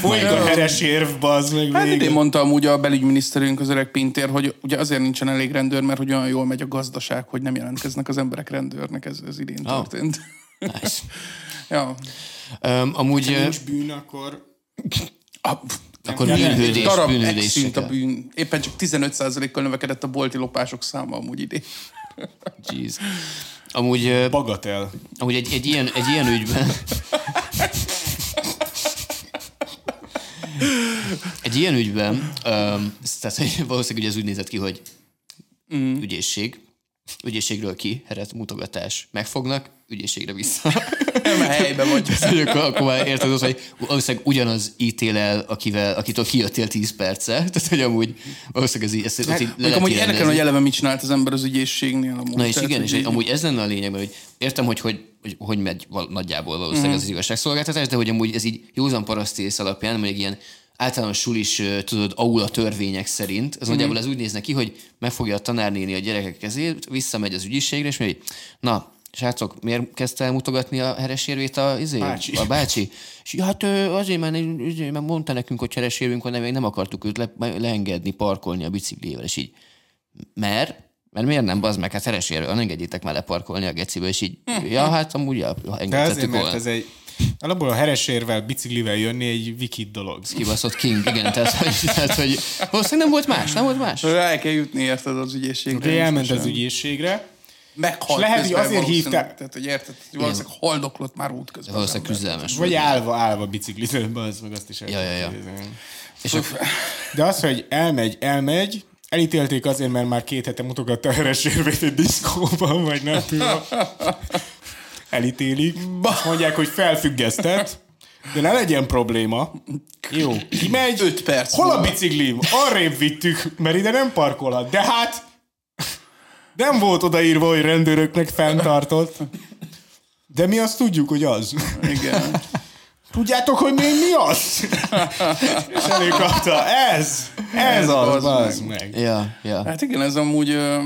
Folyik a heres érv, bazd meg Hát idén mondta amúgy a belügyminiszterünk, az öreg Pintér, hogy ugye azért nincsen elég rendőr, mert hogy olyan jól megy a gazdaság, hogy nem jelentkeznek az emberek rendőrnek, ez, ez idén Ah. történt. Nice. ja. Um, amúgy, ö, Nincs bűn, akkor... A, akkor bűnhődés, darab bűnhődés. megszűnt a bűn. Éppen csak 15%-kal növekedett a bolti lopások száma amúgy idén. Jeez. Amúgy, Bagatel. amúgy egy, egy, ilyen, egy ilyen ügyben... Egy ilyen ügyben, um, tehát hogy valószínűleg ugye ez úgy nézett ki, hogy mm. ügyészség, ügyészségről ki, heret mutogatás, megfognak, ügyészségre vissza. Nem a helyben vagy. Akkor, akkor már érted az, hogy valószínűleg ugyanaz ítél el, akivel, akitől kijöttél 10 perce. Tehát, hogy amúgy valószínűleg ez így, ezt, ezt így le amúgy érdekel, hogy eleve mit csinált az ember az ügyészségnél. Amúgy. Na és Tehát, igen, és így- amúgy ez lenne a lényeg, mert hogy értem, hogy hogy, hogy, hogy megy val- nagyjából valószínűleg Mhm. az igazságszolgáltatás, de hogy amúgy ez így józan parasztész alapján, mondjuk ilyen általános sulis, tudod, aula törvények szerint, Mhm. ez nagyjából ez úgy néz neki, hogy megfogja a tanárnéni a gyerekek kezét, visszamegy az ügyészségre, és mondja, na, srácok, miért kezdte el mutogatni a heresérvét a, izé, Bácsi. a bácsi? És hát azért, mert, azért, mert mondta nekünk, hogy heresérvünk van, de még nem akartuk őt le, leengedni, parkolni a biciklivel, és így, mert? Mert miért nem, bazd meg, hát heresérve, ne engedjétek már leparkolni a gecibe, és így, ja, hát amúgy, ja, De mert volna. ez egy... Alapból a heres érvel, biciklivel jönni egy wikid dolog. Kibaszott King, igen, tehát hogy, tehát, hogy valószínűleg nem volt más, nem volt más. Rá kell jutni, érted az ügyészségre. Oké, elment az ügyészségre, Meghalt És lehet, hogy azért hívták- Tehát, hogy érted, hogy valószínűleg haldoklott már út közben. Valószínűleg küzdelmes vagy állva, állva biciklizőben, az meg azt is el Ja, ja, ja. És akkor, De az, hogy elmegy, elmegy, elítélték azért, mert már két hete mutogatta a heres érvét egy diszkóban, vagy nem tudom. Elítélik. Azt mondják, hogy felfüggesztett, de ne legyen probléma. Jó, kimegy. Öt perc Hol a biciklim? Arrébb vittük, mert ide nem parkolhat. De hát nem volt odaírva, hogy rendőröknek fenntartott. De mi azt tudjuk, hogy az. Igen. Tudjátok, hogy még mi az? És előkapta. Ez! Ez az, bazd bazd meg. Ja, ja. Hát igen, ez amúgy... Ö,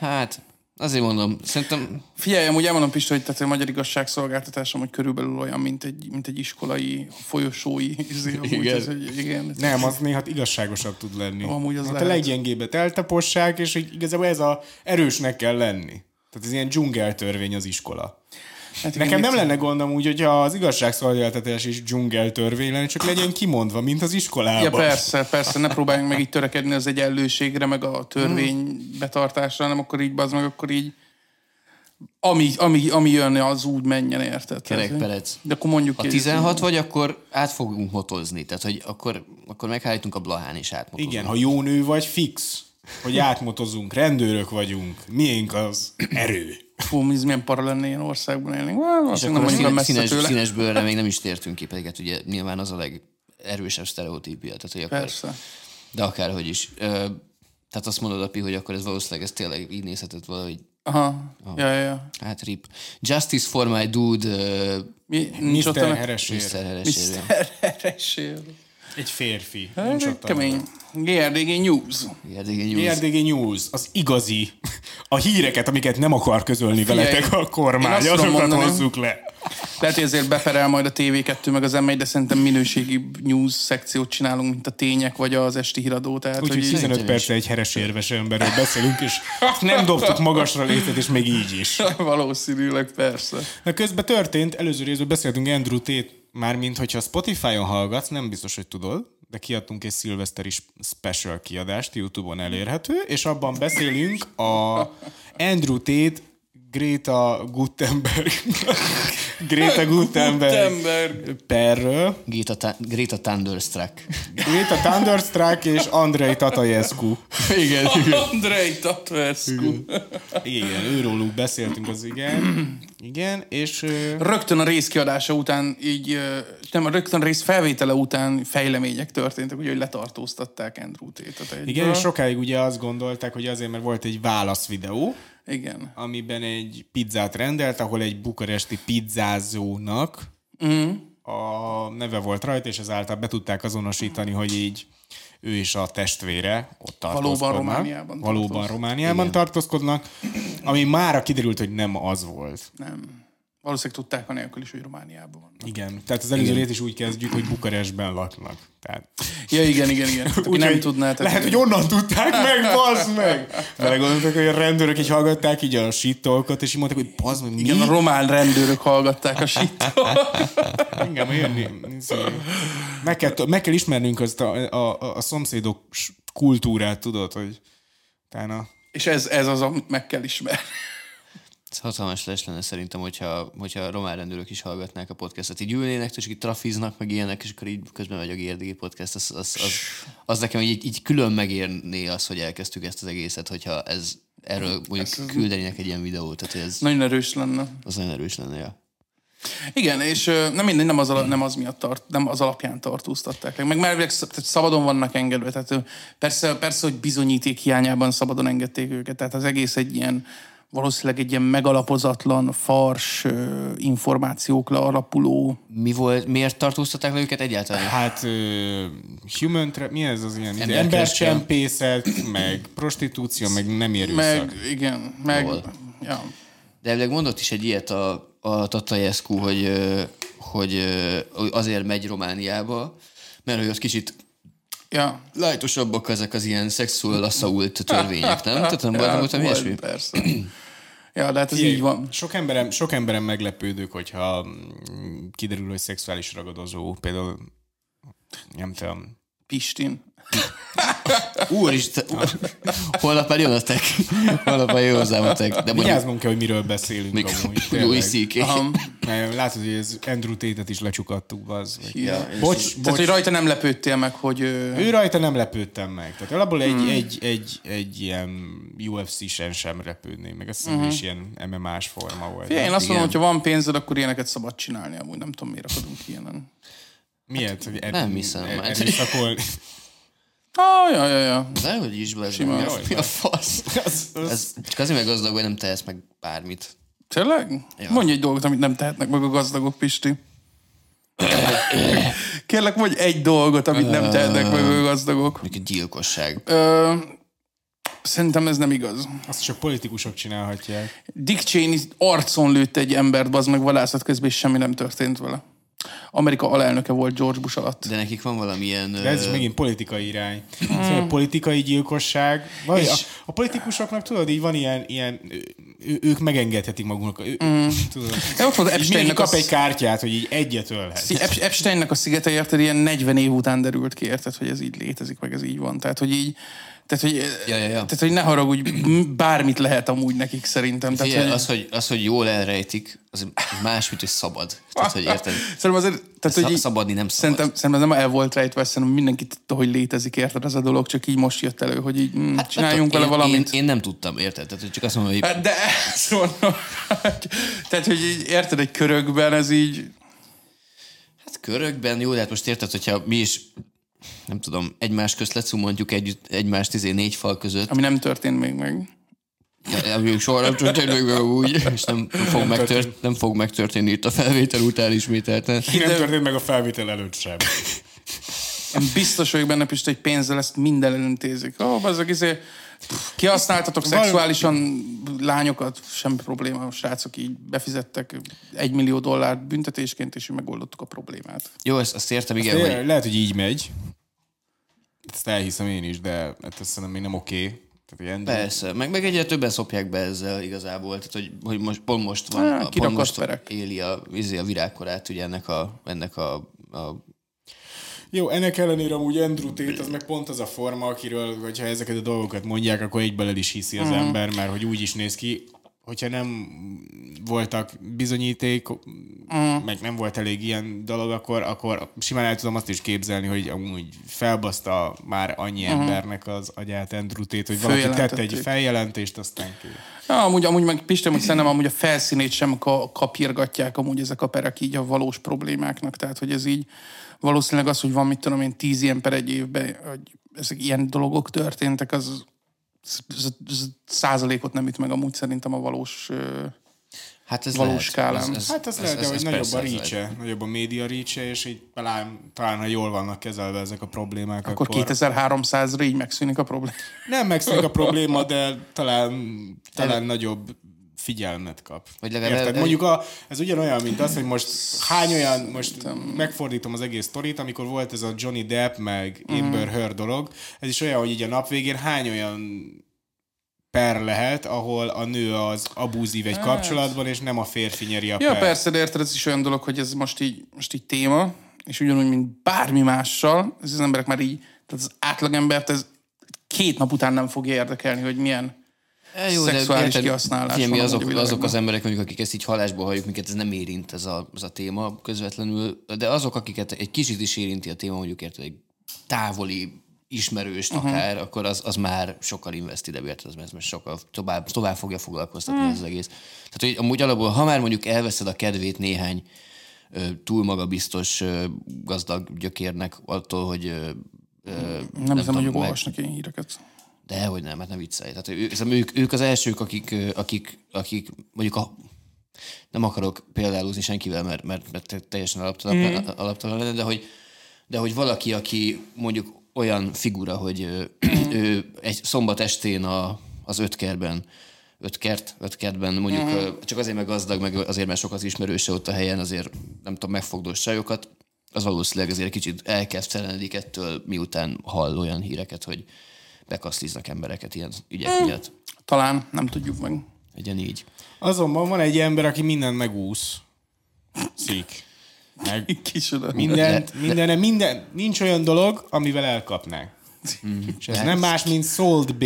Hát, azért mondom, szerintem Figyelj, amúgy elmondom Pista, hogy tehát a magyar igazságszolgáltatás amúgy körülbelül olyan, mint egy, mint egy iskolai folyosói. izé, amúgy Igen. Ez, egy, igen. Nem, az néha igazságosabb tud lenni. Amúgy az hát a lehet. leggyengébbet eltapossák, és hogy igazából ez a erősnek kell lenni. Tehát ez ilyen dzsungeltörvény az iskola. Hát Nekem nem lenne gondom úgy, hogyha az igazságszolgáltatás is dzsungeltörvény lenne, csak legyen kimondva, mint az iskolában. Ja, persze, persze, ne próbáljunk meg így törekedni az egyenlőségre, meg a törvény betartásra, hanem akkor így, az meg akkor így ami, ami, ami jön, az úgy menjen, érted? Kerek Tehát, Perec. De akkor mondjuk Ha ki- 16 vagy, akkor át fogunk motozni. Tehát, hogy akkor, akkor megállítunk a Blahán és átmotozunk. Igen, ha jó nő vagy, fix. Hogy átmotozunk, rendőrök vagyunk, miénk az erő. Fú, ez milyen para lenne ilyen országban élni. Well, És akkor nem a mondjuk színes, tőle. színes bőrre még nem is tértünk ki, pedig hát ugye nyilván az a legerősebb sztereotípia. Tehát, hogy akkor, Persze. De akárhogy is. Ö, tehát azt mondod, Api, hogy akkor ez valószínűleg ez tényleg így nézhetett valahogy. Aha. Ja, ja, ja. Hát rip. Justice for my dude, uh, Mi, Mr. Heresér. Mr. Heresér. Egy férfi. Hát, ott a- Kemény. GRDG News. Érdekes news. GRDG News, az igazi, a híreket, amiket nem akar közölni veletek a én kormány, azokat hozzuk le. Lehet, hogy ezért beperel majd a TV2 meg az M1, de szerintem minőségi news szekciót csinálunk, mint a tények vagy az esti híradó. Tehát, Úgyhogy hogy így- 15 Szerintem perc egy heres érves emberről beszélünk, és nem dobtuk magasra létet, és még így is. Valószínűleg persze. Na közben történt, előző részben beszéltünk Andrew Tate, mármint hogyha Spotify-on hallgatsz, nem biztos, hogy tudod, de kiadtunk egy szilveszteri special kiadást, YouTube-on elérhető, és abban beszélünk a Andrew Tate Greta Gutenberg Greta Gutenberg Gutenberg. perről. Greta, Ta- Greta Thunderstruck. Greta Thunderstruck és Andrei Tatajescu. Igen. Andrei Tatversku. Igen, őróluk beszéltünk az igen. Igen, és Rögtön a rész kiadása után így, nem, rögtön a rész felvétele után fejlemények történtek, ugye, hogy letartóztatták Andrew Tate-et igen, és sokáig ugye azt gondolták, hogy azért, mert volt egy válasz videó, Igen. amiben egy pizzát rendelt, ahol egy bukaresti pizzázónak Mhm. a neve volt rajta, és ezáltal be tudták azonosítani, hogy így ő és a testvére ott tartózkodnak. Romániában Valóban tartózkodnak. Romániában tartózkodnak, ami mára kiderült, hogy nem az volt. Nem. Valószínűleg tudták anélkül is, hogy Romániában van. Igen, tehát az előző is úgy kezdjük, hogy Bukarestben laknak. Tehát, Ja, igen, igen, igen. Tehát, aki Úgy, nem tudná. Tehát Lehet, hogy onnan tudták meg, bazd meg! Belegondoltak, hogy a rendőrök így hallgatták így a shit és így mondták, hogy bazd meg, mi? Igen, a román rendőrök hallgatták a shit Engem jönni. Meg kell, meg kell ismernünk azt a, a, a, a szomszédok kultúrát, tudod, hogy utána... És ez, ez az, amit meg kell ismerni. Ez hatalmas les lenne szerintem, hogyha, hogyha a román rendőrök is hallgatnák a podcastot. Így ülnének, és így trafiznak, meg ilyenek, és akkor így közben megy a GRDG podcast. Az, az, az, az nekem így, így külön megérné az, hogy elkezdtük ezt az egészet, hogyha ez erről mondjuk küldenének egy ilyen videót. Tehát ez, Nagyon erős lenne. az nagyon erős lenne, ja. Igen, és nem mindegy, nem az, ala- nem az miatt tart, nem az alapján tartóztatták meg. Meg már szabadon vannak engedve, tehát persze, persze, hogy bizonyíték hiányában szabadon engedték őket, tehát az egész egy ilyen valószínűleg egy ilyen megalapozatlan, fars információkra alapuló Mi volt, miért tartóztatták le őket egyáltalán? Hát uh, human tra- mi ez az ilyen? Emberkereskedelem. Embercsempészet, meg prostitúció, meg nem erőszak. Meg, igen, meg, Hol? ja. De elvileg mondott is egy ilyet a, a Tatajescu, hogy, hogy azért megy Romániába, mert hogy ott kicsit Ja. lájtosabbak ezek az ilyen szexual assault törvények, nem? Tehát nem nem voltam volt, ilyesmi? Persze. Ja, de hát ez így van. Sok emberem, sok emberem meglepődők, hogyha mm, kiderül, hogy szexuális ragadozó, például nem tudom, Pistin. Úristen, holnap már jön a tek. Holnap már jön hozzám a tek. De mondjuk, Vigyáznunk kell, hogy miről beszélünk még. Louis. C.K. Látod, hogy ez Andrew Tate-et is lecsukadtuk, az. Ja. Bocs, Tehát, bocs. hogy rajta nem lepődtél meg, hogy... Ő rajta nem lepődtem meg. Tehát alapból egy, hmm. egy, egy, egy ilyen UFC-sen sem repődnék, meg azt uh-huh. is ilyen MMA-s forma volt. Figyelj, én azt mondom, hogy ha van pénzed, akkor ilyeneket szabad csinálni, amúgy nem tudom, miért akadunk ilyenen. Miért? Hogy nem hiszem. er- erőszakolni? Ah, ja, ja, ja. De hogy is be, Simán. mi a, mi a fasz? Az, az, Ez csak azért meg gazdag, hogy nem tehetsz meg bármit. Tényleg? Ja. Mondj egy dolgot, amit nem tehetnek meg a gazdagok, Pisti. Kérlek, mondj egy dolgot, amit nem tehetnek meg a gazdagok. Mondjuk egy gyilkosság. Ö, szerintem ez nem igaz. azt csak politikusok csinálhatják. Dick Cheney arcon lőtt egy embert, bazd meg vadászat közben, és semmi nem történt vele. Amerika alelnöke volt George Bush alatt. De nekik van valamilyen... De ez is ö, megint politikai irány. Szóval a politikai gyilkosság. Vagy a, És- a politikusoknak tudod, így van ilyen, ilyen ő, ők megengedhetik maguknak. Ő, tudod, De ott Epsteinnek kap a- egy kártyát, hogy így egyet ölhet. Ep- Epsteinnek a szigete érted, ilyen 40 év után derült ki, érted, hogy ez így létezik, meg ez így van. Tehát, hogy így, tehát, hogy, Ja, ja, ja. tehát, hogy ne haragudj, bármit lehet amúgy nekik szerintem. Tehát, Figyelj, hogy, az, hogy, az, hogy jól elrejtik, az más, mint hogy szabad. Tehát, hogy érted? Szerintem azért, tehát, hogy szabadni nem szabad. Szerintem, szerintem ez nem el volt rejtve, szerintem mindenki tudta, hogy létezik, érted ez a dolog, csak így most jött elő, hogy így mm, hát, csináljunk vele valamit. Én, én, nem tudtam, érted? Tehát, hogy csak azt mondom, hogy Hát De ezt mondom, tehát, hogy így, érted, egy körökben ez így, hát körökben, jó, de hát most érted, hogyha mi is nem tudom, egymás közt lecumontjuk együtt, egymást izé négy fal között, ami nem történt még meg. Ja, Még soha nem történik meg úgy, és nem, nem, fog megtört, nem fog megtörténni itt a felvétel után ismételten. Nem történt meg a felvétel előtt sem. Én biztos vagyok benne, Pista, hogy pénzzel ezt minden elintézik. Ó, oh, azok izé, kihasználtatok szexuálisan lányokat, semmi probléma, a srácok így befizettek egy millió dollár büntetésként, és így megoldottuk a problémát. Jó, ezt, azt értem, igen, De hogy Lehet, hogy így megy. Ezt elhiszem én is, de hát ezt szerintem még nem oké. Tehát ilyen Persze, meg, meg egyre többen szopják be ezzel igazából, tehát hogy, hogy most, pont most van, Á, a, kirakadt pont most perek. éli a, izé, a virágkorát ugye ennek a, ennek a, a Jó, ennek ellenére amúgy Andrew Tate az meg pont az a forma, akiről, hogyha ezeket a dolgokat mondják, akkor egyből el is hiszi az ember, mert hogy úgy is néz ki, hogyha nem voltak bizonyíték, meg nem volt elég ilyen dolog, akkor, akkor simán el tudom azt is képzelni, hogy amúgy felbaszta már annyi embernek az agyát Andrew Tate, hogy valaki tett egy feljelentést, aztán ki. Ja, amúgy, amúgy meg Pistem, hogy szerintem amúgy a felszínét sem ka- kapirgatják amúgy ezek a perek így a valós problémáknak. Tehát, hogy ez így valószínűleg az, hogy van, mit tudom én, tíz ilyen per egy évben, hogy ezek ilyen dolgok történtek, az százalékot nem üt meg amúgy szerintem a valós... hát ez Valós lehet. skálán. Hát az lehet, de hogy nagyobb persze, a ez lehet. nagyobb a média reach és így talán, talán, ha jól vannak kezelve ezek a problémák, Akkor 2300-ra így megszűnik a probléma. Nem megszűnik a probléma, de talán, talán nagyobb figyelmet kap. Vagy legalább- Érted? Mondjuk a, ez ugyanolyan, mint az, hogy most hány olyan, most megfordítom az egész sztorit, amikor volt ez a Johnny Depp meg Mhm. Amber Heard dolog, ez is olyan, hogy így a nap végén hány olyan per lehet, ahol a nő az abúzív egy kapcsolatban, és nem a férfi nyeri a Ja, per. persze, de érted, ez is olyan dolog, hogy ez most így, most így téma, és ugyanúgy, mint bármi mással, ez az emberek már így, tehát az átlagembert ez két nap után nem fogja érdekelni, hogy milyen E, jó, de szexuális érted, kihasználás figyelj, mi azok, azok az emberek, mondjuk, akik ezt így halásba halljuk, minket ez nem érint ez a, ez a téma közvetlenül, de azok, akiket egy kicsit is érinti a téma, mondjuk érted, egy távoli ismerőst Mhm. uh-huh. akár, akkor az, az már sokkal investidebb, érted, az, ez most sokkal tovább, tovább fogja foglalkoztatni Mhm. ez az egész. Tehát, hogy amúgy alapból, ha már mondjuk elveszed a kedvét néhány túl magabiztos gazdag gyökérnek attól, hogy ö, Nem, hiszem, hogy meg- olvasnak ilyen híreket. De hogy nem, hát ne viccelj. Tehát ő, szerintem ők, ők az elsők, akik, akik, akik mondjuk a, nem akarok példálózni senkivel, mert, mert, mert teljesen alaptalan, mm. alaptalan lenne, de hogy, de hogy valaki, aki mondjuk olyan figura, hogy ö, ő egy szombat estén a, az ötkerben, ötkert, ötkertben mondjuk mm. csak azért meg gazdag, meg azért mert sok az ismerőse ott a helyen, azért nem tudom, megfogdós sajokat, az valószínűleg azért kicsit elkezdtelenedik ettől, miután hall olyan híreket, hogy bekasztiznak embereket ilyen ügyek miatt. Talán, nem tudjuk meg. Legyen így. Azonban van egy ember, aki mindent megúsz. Szik. Meg Kicsoda. mindent, minden, minden, nincs olyan dolog, amivel elkapnák. És ez nem más, mint Salt B,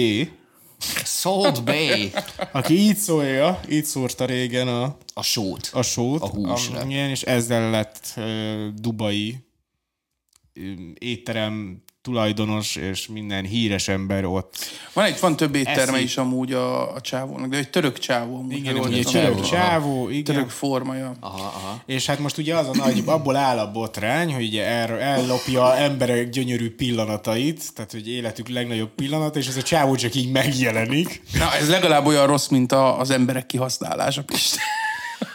Salt Bay! aki így szólja, így szórta régen a, A sót. a sót. A húsra. igen, és ezzel lett uh, Dubai étterem tulajdonos és minden híres ember ott. Van egy, van több étterme Eszik. is amúgy a, a csávónak, de egy török csávó. amúgy, Igen, jól egy török csávó, igen. Török formaja. Aha, aha. És hát most ugye az a nagy, abból áll a botrány, hogy ugye el, ellopja emberek gyönyörű pillanatait, tehát hogy életük legnagyobb pillanata, és ez a csávó csak így megjelenik. Na, ez legalább olyan rossz, mint a, az emberek kihasználása, Pisten.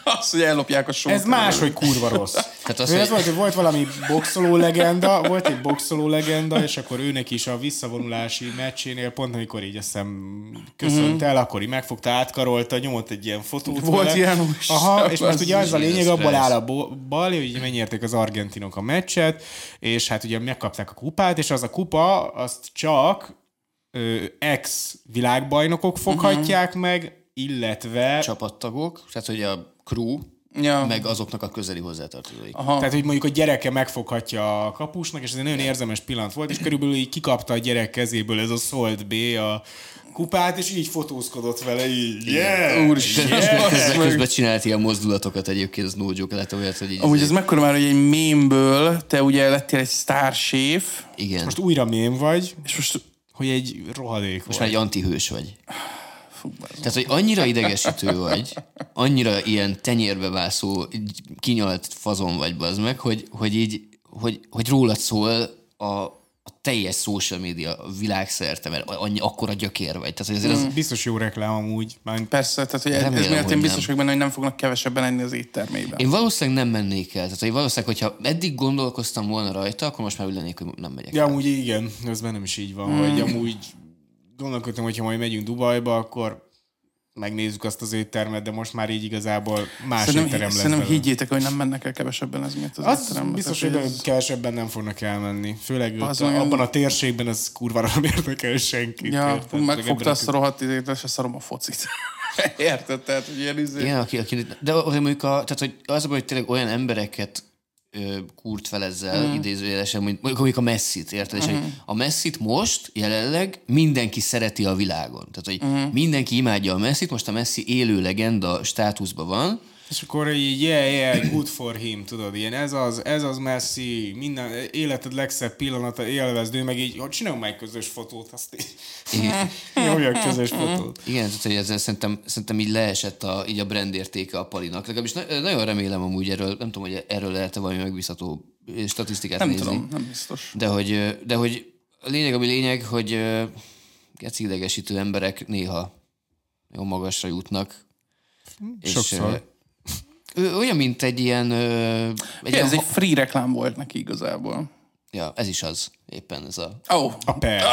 Az, hogy ellopják a sót. Ez máshogy kurva rossz. Tehát az, Ő ez hogy- volt, hogy volt valami boxoló legenda, volt egy boxoló legenda, és akkor őnek is a visszavonulási meccsénél, pont amikor így azt hiszem köszönt el, akkor így megfogta, átkarolta, nyomott egy ilyen fotót Volt vele. ilyen, úr, Aha, és most ugye az a lényeg, abból áll a bal, hogy megnyerték az argentinok a meccset, és hát ugye megkapták a kupát, és az a kupa, azt csak ö, ex világbajnokok foghatják meg, illetve csapattagok, tehát hogy a crew, Ja. meg azoknak a közeli hozzátartozóik. Aha. Tehát, hogy mondjuk a gyereke megfoghatja a kapusnak, és ez egy nagyon érzelmes pillanat volt, és körülbelül így kikapta a gyerek kezéből ez a Salt B a kupát, és így fotózkodott vele, így, yeah, Úristen, yeah. Közben, közben csinált ilyen mozdulatokat egyébként, az no joke, lehet olyat, hogy így... Amúgy ez mekkora már, hogy egy mémből te ugye lettél egy sztárséf, Igen. Most Most, újra mém vagy, és most hogy egy rohadék most vagy. már egy antihős vagy. Tehát, hogy annyira idegesítő vagy, annyira ilyen tenyérbe vászó, kinyalt fazon vagy, bazd meg, hogy, hogy így, hogy, hogy rólad szól a, a teljes social media világszerte, mert annyi, akkora gyökér vagy. Tehát, hogy azért az, Biztos jó reklám amúgy. Már persze, tehát hogy ez, Remélem, ez miatt hogy én biztos vagyok benne, hogy nem fognak kevesebben enni az éttermében. Én valószínűleg nem mennék el. Tehát, hogy valószínűleg, hogyha eddig gondolkoztam volna rajta, akkor most már úgy lennék, hogy nem megyek. Ja, amúgy igen, ez bennem is így van, Hmm. hogy amúgy gondolkodtam, hogyha majd megyünk Dubajba, akkor megnézzük azt az éttermet, de most már így igazából más Szerintem, étterem lesz szerintem higgyétek, hogy nem mennek el kevesebben ez miatt az, Az étterembe. biztos, hogy ez- kevesebben nem fognak elmenni. Főleg ott, Az olyan- abban a térségben ez kurvára nem érdekel senkit. Ja, érted? Meg megfogta azt a rohadt idét, és szarom a focit. Érted? Tehát, hogy ilyen izé... Igen, aki, aki, de mondjuk a, tehát, hogy az hogy tényleg olyan embereket ö, kúrt fel ezzel, mm. idézőjelesen, mondjuk, mondjuk a messzit, érted? És hogy a messzit most jelenleg mindenki szereti a világon. Tehát, hogy mm. mindenki imádja a messzit, most a messzi élő legenda státuszban van, És akkor így, yeah, yeah, good for him, tudod, ilyen ez az, ez az Messi, minden életed legszebb pillanata, élvezd, ő meg így, hogy csináljunk meg közös fotót, azt így, Igen. nyomjak közös fotót. Igen, tehát hogy ezzel szerintem, szerintem így leesett a, így a brand értéke a palinak. Legalábbis na, nagyon remélem amúgy erről, nem tudom, hogy erről lehet-e valami megbízható statisztikát Nem nézni. tudom, nem biztos. De hogy, ö, de hogy a lényeg, ami lényeg, hogy ö, geci idegesítő emberek néha jó magasra jutnak. Sokszor. ö, olyan, mint egy ilyen... Ö, egy Ez ilyen egy free reklám volt neki igazából. ja, ez is az, éppen ez a, oh, A per.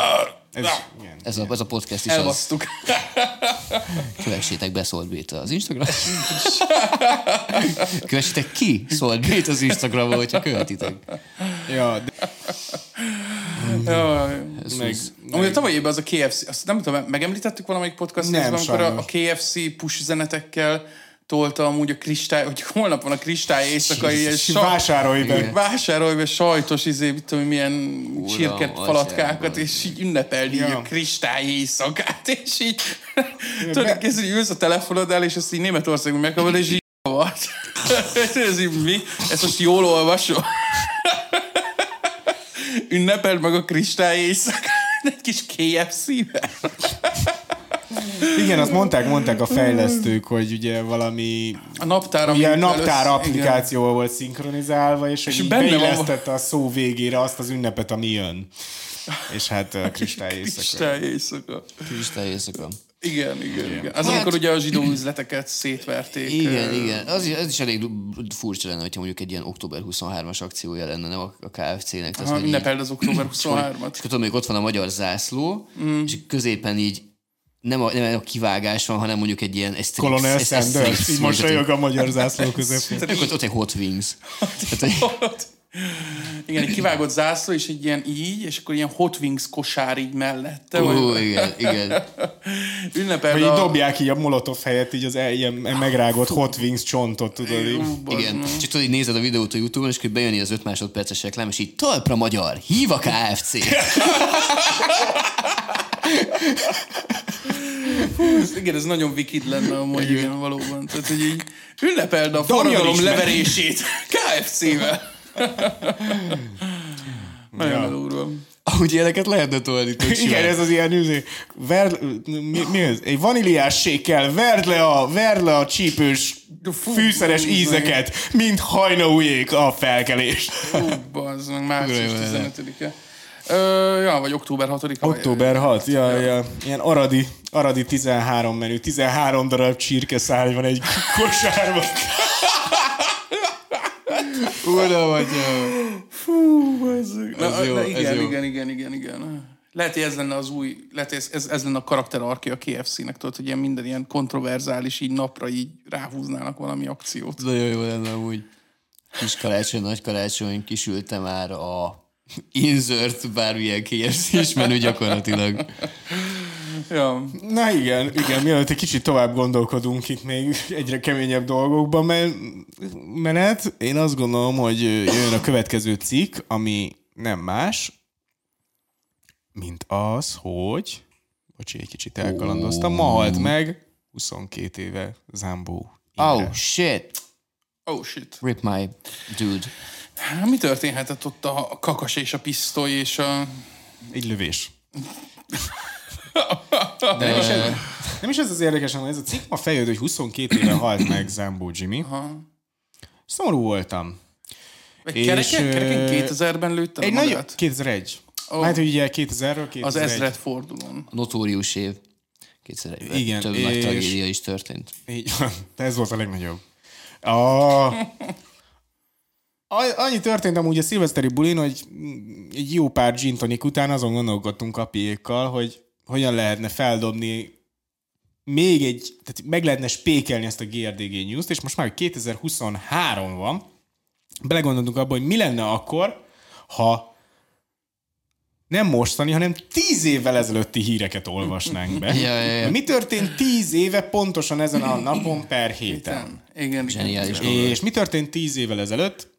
Ez, igen. ez a, ez a podcast is az. elbasztuk. Kövessétek be Szólt Béta az Instagram. Kövessétek ki Szólt Béta az Instagramon, hogyha követitek. Ja, de Jaj. meg, Amúgy a tavaly évben az a KFC, azt nem tudom, megemlítettük valamelyik podcast Nem, részben, amikor a, a. KFC push üzenetekkel tolta amúgy a kristály, hogy holnap van a kristály éjszakai, ilyen sa- vásárolj be. vásárolj be sajtos, izé, mit tudom, milyen csirket atyám, falatkákat, van. és így ünnepelni Ja. így a kristály éjszakát, és így tudod, kezdve, hogy ülsz a telefonodál, és ezt így Németországban megkapod, és így volt. Ez így mi? Ezt most jól olvasom. Ünnepeld meg a kristály éjszakát egy kis KFC-vel. Igen, azt mondták, mondták a fejlesztők, hogy ugye valami A naptára Ugye a naptár elősz- applikációval volt szinkronizálva, és, és hogy benne van- beillesztette a szó végére azt az ünnepet, ami jön. És hát a kristály Igen. éjszaka. Kristály éjszaka. Kristály éjszaka. Igen, igen, igen. Az Hát- amikor ugye a zsidó üzleteket szétverték. Igen, ö, igen. Az, is- ez is elég furcsa lenne, hogyha mondjuk egy ilyen október 23-as akciója lenne, nem a, a KFC-nek. Ha ünnepeld az október És 23-at. akkor tudom, hogy ott van a magyar zászló, mm. és középen így nem a, nem a kivágás van, hanem mondjuk egy ilyen... Egy strips, Colonel Sanders, így mosolyog a magyar zászló közepén. Tehát ott, ott egy Hot Wings. Tehát, Igen, egy kivágott zászló, és egy ilyen így, és akkor ilyen Hot Wings kosár így mellette. ó, igen, igen. ünnepeld Vagy a... dobják így a molotov helyett így az ilyen megrágott Hot Wings csontot, tudod így. Igen, és tudod, így nézed a videót a Youtube-on, és akkor bejön az 5 másodperces reklám, és így talpra magyar, hív a KFC. Ez- Igen, ez nagyon vikid lenne amúgy, igen, valóban. Tehát, hogy így ünnepeld a forradalom leverését KFC-vel. Nagyon Ja. durva. Ahogy ilyeneket lehetne tolni. tök. Igen, ez az ilyen üzé. Ver, mi, mi ez? Egy vaníliás sékkel verd le a, verd le a csípős fűszeres ízeket, mint hajnaujék a felkelés. Hú, bazd meg, március Kurva jó 15-e. Ö, ja, vagy október 6-a. Október 6, ja, ja. Ilyen aradi, aradi 13 menü, 13 darab csirkeszál van egy kosárban. Ura vagy, Na, Ez jó, na, ez igen, jó. igen, igen, igen, igen. Lehet, hogy ez lenne az új, lehet, ez, ez, ez lenne a karakter a KFC-nek, tudod, hogy ilyen minden ilyen kontroverzális, így napra így ráhúznának valami akciót. Nagyon jó lenne amúgy. Kis karácsony, nagy karácsony, kisülte már a insert bármilyen KFC is menü gyakorlatilag. Ja. Na igen, igen, mielőtt egy kicsit tovább gondolkodunk itt még egyre keményebb dolgokban, mert menet, én azt gondolom, hogy jön a következő cikk, ami nem más, mint az, hogy bocsi, egy kicsit elkalandoztam, ma halt meg 22 éve Zambó. Imre. Oh, shit. Oh shit. Rip my dude. Hát, Mi történhetett ott a kakas és a pisztoly és a... Egy lövés. De nem, is ez, nem is ez az érdekes, hanem ez a cikk ma feljött, hogy 22 éve halt meg Zambó Jimmy. Szomorú voltam. Egy És, kereken, ö, kereken 2000-ben lőtte Egy nagy, magát? 2001. Ó. Oh. Hát ugye 2000-ről 2001. Az ezred fordulón. A notórius év. Kétszer egyben. Igen, Több nagy és- tragédia is történt. Így van. De ez volt a legnagyobb. A... A- Annyi történt amúgy a szilveszteri bulin, hogy egy jó pár gin tonic után azon gondolkodtunk kapiékkal, hogy hogyan lehetne feldobni még egy, tehát meg lehetne spékelni ezt a GRDG news és most már 2023 van, belegondoltunk abba, hogy mi lenne akkor, ha nem mostani, hanem tíz évvel ezelőtti híreket olvasnánk be. Ja, ja, ja. Mi történt tíz éve pontosan ezen a napon per héten? Igen, igen. Zseniális. És mi történt tíz évvel ezelőtt?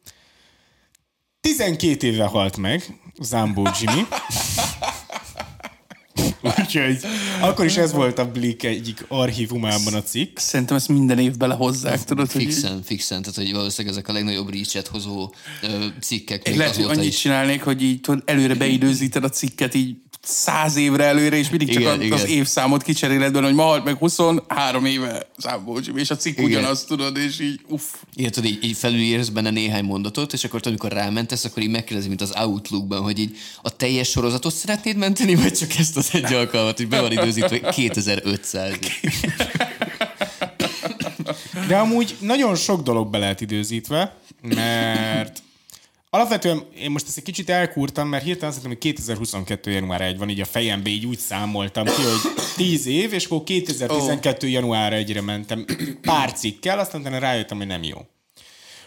12 éve halt meg Zambó Jimmy. Úgyhogy akkor is ez volt a Blick egyik archívumában a cikk. Szerintem ezt minden évben lehozzák, tudod, hogy így- Fixen, fixen. Tehát, hogy valószínűleg ezek a legnagyobb reach hozó ö, cikkek Én még lehet, hogy annyit is. csinálnék, hogy így tudod, előre beidőzíted a cikket így száz évre előre, és mindig csak Igen, a, igen. az évszámot kicseréled benne, hogy ma halt meg 23 éve Zámbó Jimmy, és a cikk Igen. ugyanaz, tudod, és így uff. Igen, tudod, így, így felülírsz benne néhány mondatot, és akkor amikor rámentesz, akkor így megkérdezi, mint az Outlookban, hogy így a teljes sorozatot szeretnéd menteni, vagy csak ezt az egy alkalmat, hogy be van időzítve 2500. De amúgy nagyon sok dolog be lehet időzítve, mert alapvetően én most ezt egy kicsit elkúrtam, mert hirtelen azt hittem, hogy 2022. január 1 van, így a fejembe így úgy számoltam ki, hogy 10 év, és akkor 2012. január 1-re mentem pár cikkel, aztán utána rájöttem, hogy nem jó.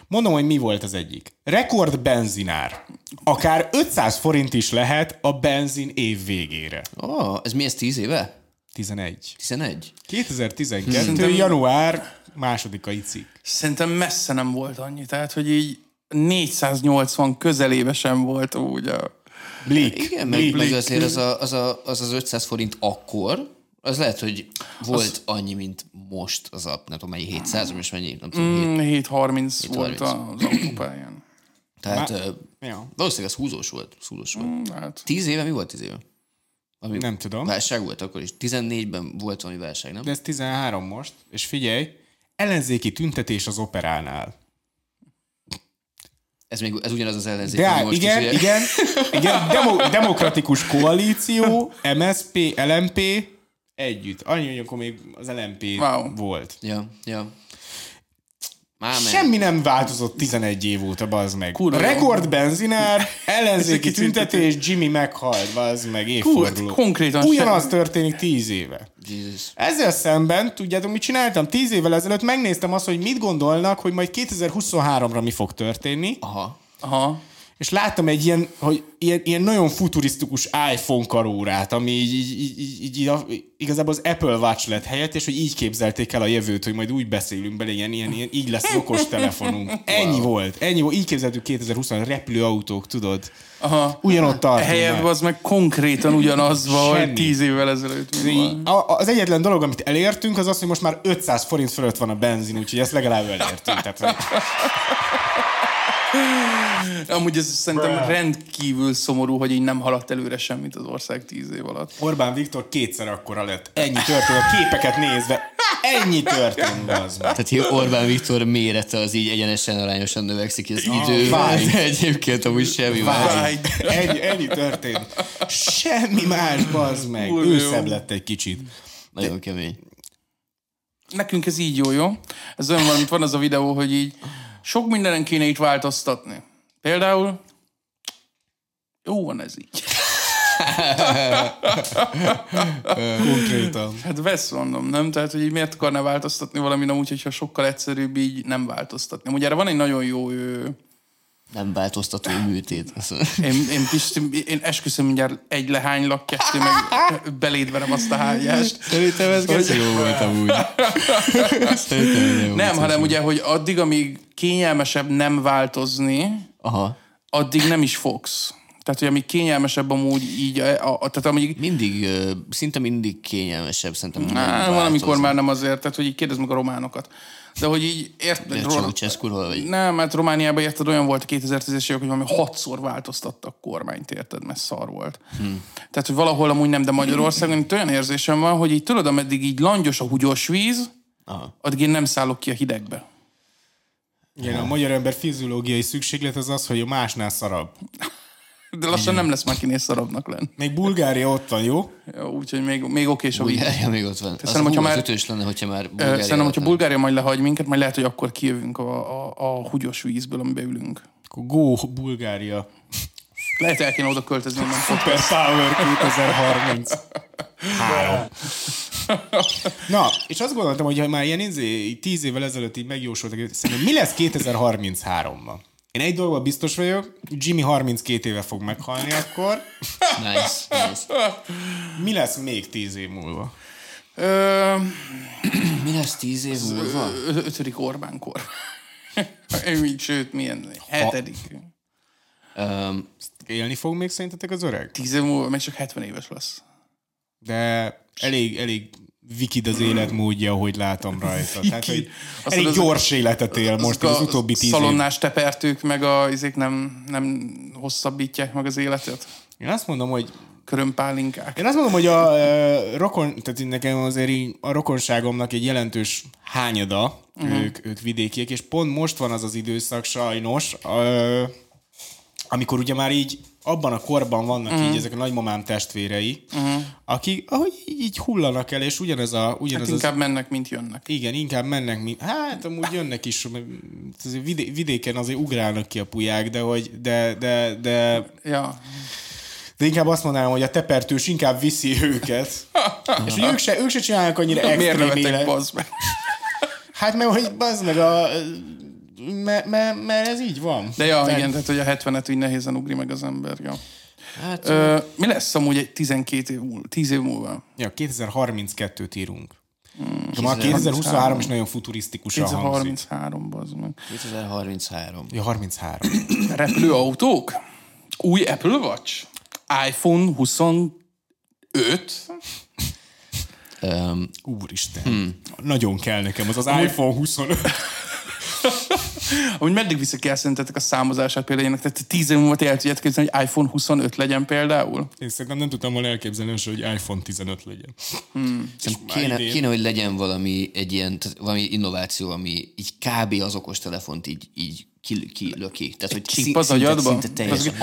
Mondom, hogy mi volt az egyik. Rekord benzinár. Akár 500 forint is lehet a benzin év végére. Oh, ez mi, ez 10 éve? 11. 11? 2012. Szerintem- január másodikai cikk. Szerintem messze nem volt annyi, tehát, hogy így 480 közelébe sem volt úgy a... Blik. Igen, meg, meg azért az, a, az, a, az az 500 forint akkor, az lehet, hogy volt az... annyi, mint most az a, nem tudom, mennyi 700, most mennyi, nem tudom, mm. Mm, 730 volt 730. az autópályán. Tehát Má- ö, Ja. valószínűleg az húzós volt. Húzós volt. Mm, Hát, 10 éve mi volt 10 éve? Ami Nem tudom. Válság volt akkor is. 14-ben volt valami válság, nem? De ez 13 most, és figyelj, ellenzéki tüntetés az operánál. Ez, még, ez ugyanaz az ellenzék, De áll, most igen, is, ugye? igen, igen, demo, demokratikus koalíció, MSP, LMP együtt. Annyi, hogy akkor még az LMP Wow. volt. Ja, ja. Már. Semmi nem változott 11 év óta, bazd meg. Kurva. Rekord benzinár, ellenzéki tüntetés, Jimmy meghalt, bazd meg, évforduló. konkrétan Ugyanaz sem- történik 10 éve. Jesus. Ezzel szemben, tudjátok, mit csináltam? Tíz évvel ezelőtt megnéztem azt, hogy mit gondolnak, hogy majd 2023-ra mi fog történni, Aha. Aha. És láttam egy ilyen, hogy ilyen, ilyen nagyon futurisztikus iPhone karórát, ami így, így, így, így, így, így igazából az Apple Watch lett helyett, és hogy így képzelték el a jövőt, hogy majd úgy beszélünk bele, ilyen, ilyen, ilyen így lesz okos telefonunk. Ennyi volt, ennyi volt. Így képzeltük 2020 repülőautók, tudod? Aha. Ugyanott tartunk Helyett az meg konkrétan ugyanaz volt tíz évvel ezelőtt. mi van. A- Az egyetlen dolog, amit elértünk, az az, hogy most már 500 forint fölött van a benzin, úgyhogy ezt legalább elértünk. Tehát, Amúgy ez szerintem rendkívül szomorú, hogy így nem haladt előre semmit az ország tíz év alatt. Orbán Viktor kétszer akkora lett. Ennyi történt, a képeket nézve. Ennyi történt, az. Tehát hogy Orbán Viktor mérete az így egyenesen arányosan növekszik, az idő, vágy. egyébként amúgy semmi más. Vágy. Ennyi, ennyi történt. Semmi más, bazd meg. Kurva Ő jó. szebb lett egy kicsit. Nagyon kemény. Nekünk ez így jó, jó? Ez olyan van, van az a videó, hogy így sok mindenen kéne itt változtatni. Például jó van ez így. Konkrétan. Hát vesz, mondom, nem? Tehát, hogy így miért akarná változtatni valamin amúgy, hogyha sokkal egyszerűbb így nem változtatni. Ugye erre van egy nagyon jó ő, Nem változtató műtét. Én, én, Pisti, én esküszöm mindjárt egy lehánylak, kettő, meg beléd verem azt a hágyást. Szerintem ez geci jó volt amúgy. Szerintem jó Nem, volt. hanem ugye, hogy addig, amíg kényelmesebb nem változni, Aha. addig nem is fogsz. Tehát, hogy amíg kényelmesebb amúgy így, a, a, tehát amíg Mindig, szinte mindig kényelmesebb, szerintem. nem Á, valamikor már nem azért, tehát hogy így kérdezd meg a románokat. De hogy így De érted, vagy nem, mert Romániában érted, olyan volt a 2010-es évek, hogy valami hatszor változtattak kormányt, érted, mert szar volt. Hmm. Tehát, hogy valahol amúgy nem, de Magyarországon itt olyan érzésem van, hogy így tudod, ameddig így langyos a húgyos víz, Aha. addig én nem szállok ki a hidegbe. Igen, a magyar ember fiziológiai szükséglet az az, hogy a másnál szarabb. De lassan nem lesz már kinéz szarabbnak lenni. Még Bulgária ott van, jó? Jó, úgyhogy még, még okés a víz. Bulgária még ott van. Az Szerintem, hogyha már- ötös lenne, hogyha már Bulgária Szerintem, hogyha. Bulgária majd lehagy minket, majd lehet, hogy akkor kijövünk a, a, a húgyos vízből, amiben ülünk. Akkor go Bulgária. Lehet el kéne oda költözni, nem. Super Power 2030. Három. Na, és azt gondoltam, hogy ha már ilyen izé, tíz évvel ezelőtt így megjósoltak, hogy szerintem mi lesz 2033-ban? Én egy dologban biztos vagyok, Jimmy 32 éve fog meghalni akkor. Nice, nice. Mi lesz még 10 év múlva? Ö, Mi lesz tíz év múlva? ötödik Orbán kor. Sőt, milyen? Hetedik. Um, Élni fog még szerintetek az öreg? Tíz év múlva még csak 70 éves lesz. De elég, elég vikid az életmódja, hogy látom rajta. Tehát, hogy Azt elég gyors életet él most az utóbbi tíz év. Szalonnás tepertők meg a izék nem, nem hosszabbítják meg az életet. Én azt mondom, hogy Körömpálinkák. Én azt mondom, hogy a uh, rokon, tehát nekem azért így a rokonságomnak egy jelentős hányada, uh-huh. ők, ők vidékiek, és pont most van az az időszak sajnos, uh, amikor ugye már így abban a korban vannak uh-huh. így ezek a nagymamám testvérei, uh-huh. akik ahogy így, hullanak el, és ugyanez a... Ugyanez Hát az, inkább mennek, mint jönnek. igen, inkább mennek, mint... Hát amúgy jönnek is, vidé, vidéken azért ugrálnak ki a puják, de hogy... De, de, de, Ja. de inkább azt mondanám, hogy a tepertős inkább viszi őket. és hogy ők se, ők se csinálnak annyira Miért extrém nevetek, bazd meg? Hát mert hogy bazd meg a... Mert me, me, ez így van. De ja, Tehát- igen, tehát hogy a 70-et úgy nehézen ugri meg az ember. Ja. hát, Ö, mi lesz amúgy egy 12 év múlva, 10 év múlva? Ja, 2032-t írunk. De már 2023 is nagyon futurisztikusan hangzik. 2033 bazd meg. 2033. Ja, 33. Repülőautók? Új Apple Watch? iPhone 25? Um, Úristen. Hmm. Nagyon kell nekem az az iPhone 25. Amúgy meddig vissza kell szerintetek a számozását például ennek? Tehát 10 év múlva el tudjátok képzelni, hogy iPhone 25 legyen például? Én szerintem nem tudtam volna elképzelni, hogy iPhone 15 legyen. Szerintem kéne, idén. kéne, hogy legyen valami, egy ilyen, tehát valami innováció, ami így kb. az okostelefont így, így ki- kilöki. Tehát, hogy chip az agyadba? Szinte teljesen.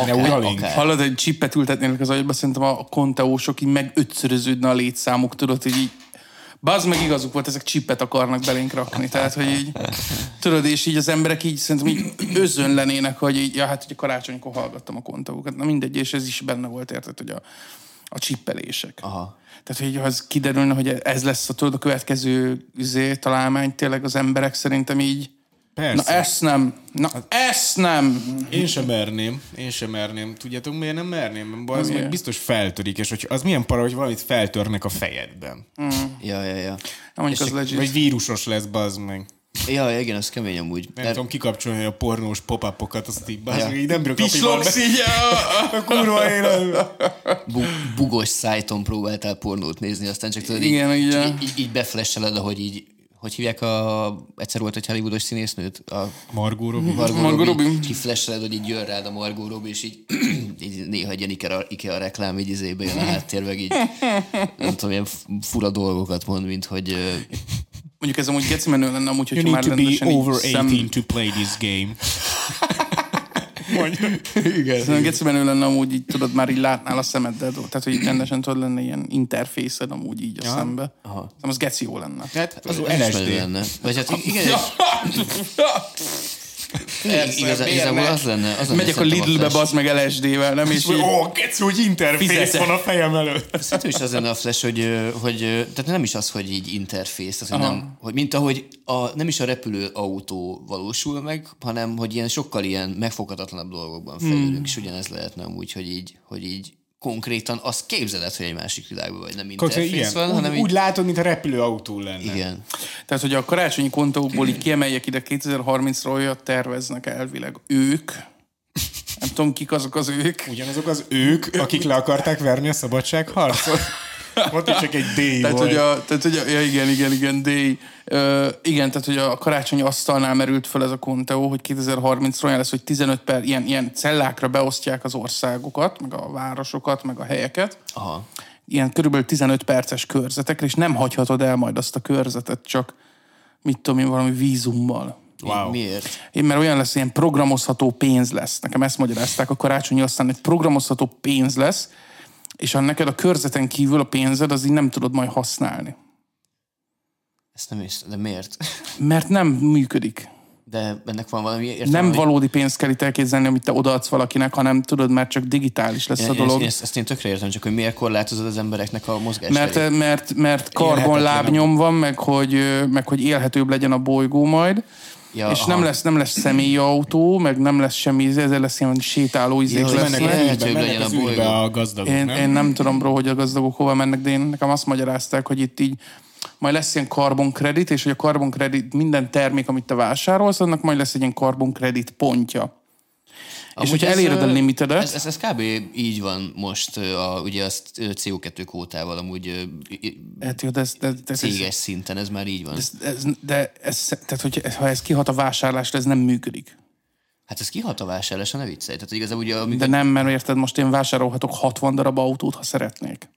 Hallod, egy csippet ültetnének az agyba, szerintem a konteósok így meg ötszöröződne a létszámuk, tudod, hogy így Bazd meg igazuk volt, ezek csippet akarnak belénk rakni. Tehát, hogy így, tudod, és így az emberek így szerintem így özönlenének, hogy így, ja, hát ugye karácsonykor hallgattam a konteókat. Na mindegy, és ez is benne volt, érted, hogy a, a csippelések. Aha. Tehát, hogy az kiderülne, hogy ez lesz a, tudod, a következő üzé, találmány, tényleg az emberek szerintem így Persze. Na ezt nem. Na ezt nem. Én sem merném, én sem merném. Tudjátok, miért nem merném? Az Miért? meg biztos feltörik, és hogy az milyen para, hogy valamit feltörnek a fejedben. Ja, ja, ja. Nem mondjuk az legit. Vagy vírusos lesz, bazd meg. Ja, ja, igen, az kemény amúgy. Nem Mert- tudom kikapcsolni a pornós pop-upokat, azt így, bazd Ja. így nem bírok Pislogsz így. a- A kurva élet. bu- bugos szájton próbáltál pornót nézni, aztán csak tudod, Igen, így, igen. így, így, így beflesseled, ahogy így, hogy hívják a, egyszer volt egy hollywoodos színésznőt, a Margó Robi. Margot, Margot Robbie, Robbie. és így flasheled, hogy így jön rád a Margot Robbie, és így, így néha egy ilyen Ikea, Ikea reklám így izébe jön a háttér, meg így nem tudom, ilyen fura dolgokat mond, mint hogy Mondjuk ez amúgy geci menő lenne amúgy, hogyha már need to be over szem... 18 to play this game. Mondja. Igen. Szerintem geci menő lenne amúgy így tudod, már így látnál a szemeddel, tehát hogy így rendesen tudod lenne ilyen interfészed amúgy így a szembe. Aha. Szerintem az geci jó lenne. Hát az az menő LSD. lenne. Vagy hát igen, Persze, miért igazából az lenne. Az lenne Megyek a Lidlbe, bazd meg LSD-vel, nem? És így, Ó, keci, hogy interfész van a fejem előtt. Szerintem is az lenne a flash, hogy, hogy tehát nem is az, hogy így interfész, az, hogy nem, hogy mint ahogy a, nem is a repülő autó valósul meg, hanem hogy ilyen sokkal ilyen megfoghatatlan dolgokban fejlődünk, Hmm. és ugyanez lehetne amúgy, hogy így, hogy így konkrétan azt képzeled, hogy egy másik világban vagy, nem interfész igen. van, hanem úgy, így, úgy látod, mint a repülőautó lenne. igen. Tehát, hogy a karácsonyi kontókból így kiemeljek ide 2030-ra olyat terveznek elvileg ők. Nem tudom, kik azok az ők. Ugyanazok az ők, akik le akarták verni a szabadságharcot. Ott is csak egy D Tehát, volt. hogy a, tehát, hogy a, ja, igen, igen, igen, D. Ö, igen, tehát, hogy a karácsonyi asztalnál merült fel ez a konteó, hogy 2030-ra olyan lesz, hogy 15 per ilyen, ilyen cellákra beosztják az országokat, meg a városokat, meg a helyeket. Aha. Ilyen körülbelül 15 perces körzetekre, és nem hagyhatod el majd azt a körzetet, csak mit tudom én, valami vízummal. Wow. Miért? Én mert olyan lesz, ilyen programozható pénz lesz. Nekem ezt magyarázták a karácsonyi aztán, egy programozható pénz lesz, és ha neked a körzeten kívül a pénzed, az így nem tudod majd használni. Ezt nem is, de miért? Mert nem működik. De ennek van valami értelme? Nem hogy- valódi pénzt kell itt elképzelni, amit te odaadsz valakinek, hanem tudod, mert csak digitális lesz Én, a dolog. én, ezt, ezt én tökre értem, csak hogy miért korlátozod az embereknek a mozgást. Mert, mert, mert karbonlábnyom van, meg hogy, meg hogy élhetőbb legyen a bolygó majd, Ja, és aha. nem lesz, nem lesz személyi autó, meg nem lesz semmi, ezzel lesz ilyen sétáló izék Ja, hogy lesznek. mennek legyen mennek az bolygó. a gazdagok, Én, nem? én nem tudom, bro, hogy a gazdagok hova mennek, de én, nekem azt magyarázták, hogy itt így majd lesz ilyen karbonkredit, és hogy a karbonkredit minden termék, amit te vásárolsz, annak majd lesz egy ilyen karbonkredit pontja. És hogyha ez, eléred a limitedet, Ez, ez, ez kb. így van most a, ugye azt ö, CO2 kvótával amúgy hát jó, de ez, de, de, ez, céges szinten, ez már így van. ez, ez, de ez, tehát, hogy ha ez kihat a vásárlásra, ez nem működik. Hát ez kihat a vásárlásra, ne viccelj. Tehát igazából ugye, amikor, De nem, mert érted, most én vásárolhatok 60 darab autót, ha szeretnék.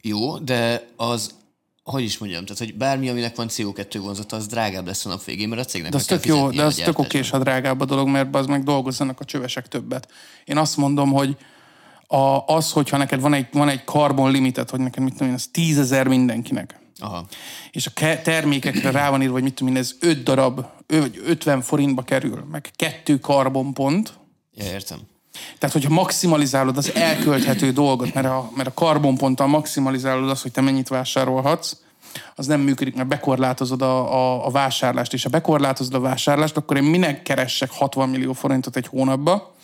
Jó, de az, hogy is mondjam, tehát hogy bármi, aminek van CO2 vonzata, az drágább lesz a nap végén, mert a cégnek De az tök jó, de a az tök oké, és ha drágább a dolog, mert az meg dolgozzanak a csövesek többet. Én azt mondom, hogy a, az, hogyha neked van egy, van egy carbon limited, hogy neked mit tudom én, ez tízezer mindenkinek, Aha. és a ke- termékekre rá van írva, hogy mit tudom én, ez 5 darab, vagy 50 forintba kerül, meg kettő karbonpont, Ja, értem. Tehát, hogyha maximalizálod az elkölthető dolgot, mert a, mert a karbonponttal maximalizálod azt, hogy te mennyit vásárolhatsz, az nem működik, mert bekorlátozod a, a, a vásárlást, és ha bekorlátozod a vásárlást, akkor én minek keressek 60 millió forintot egy hónapba,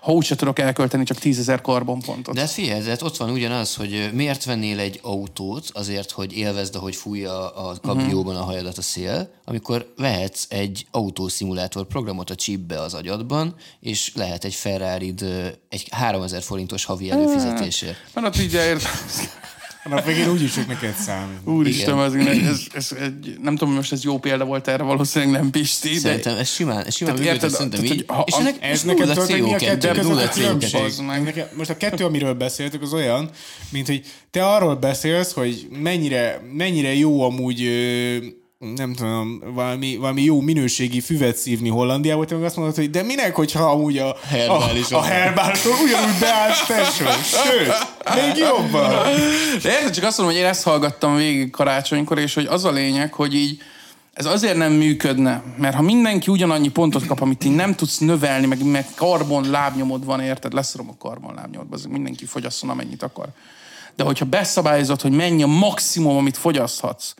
ha úgyse tudok elkölteni csak 10 ezer karbonpontot. De figyelj, hát ott van ugyanaz, hogy miért vennél egy autót azért, hogy élvezd, ahogy fújja a kabrióban a hajadat a szél, amikor vehetsz egy autószimulátor programot a chipbe az agyadban, és lehet egy ferrari egy 3000 forintos havi előfizetésért. Mert ott így A nap végén úgyis csak neked számít. úristen, ez, ez, ez, egy, nem tudom, hogy most ez jó példa volt erre, valószínűleg nem Pisti, de Szerintem ez simán, ez simán Tehát érted, szerintem tehát, így. ha és az- ennek Ez tudod, hogy mi a CO2, kettő között a CO2. különbség? Az. Nekem- Most a kettő, amiről beszéltük, az olyan, mint hogy te arról beszélsz, hogy mennyire, mennyire jó amúgy nem tudom, valami, valami jó minőségi füvet szívni Hollandiából, te meg azt mondod, hogy de minek, hogyha amúgy a, Herbál a, a herbáltól ugyanúgy beállsz tesó. Sőt, még jobban. De érted, csak azt mondom, hogy én ezt hallgattam végig karácsonykor, és hogy az a lényeg, hogy így ez azért nem működne, mert ha mindenki ugyanannyi pontot kap, amit így nem tudsz növelni, meg, meg karbon lábnyomod van, érted? Leszorom a karbon lábnyomodba, azért mindenki fogyasszon, amennyit akar. De hogyha beszabályozod, hogy mennyi a maximum, amit fogyaszthatsz,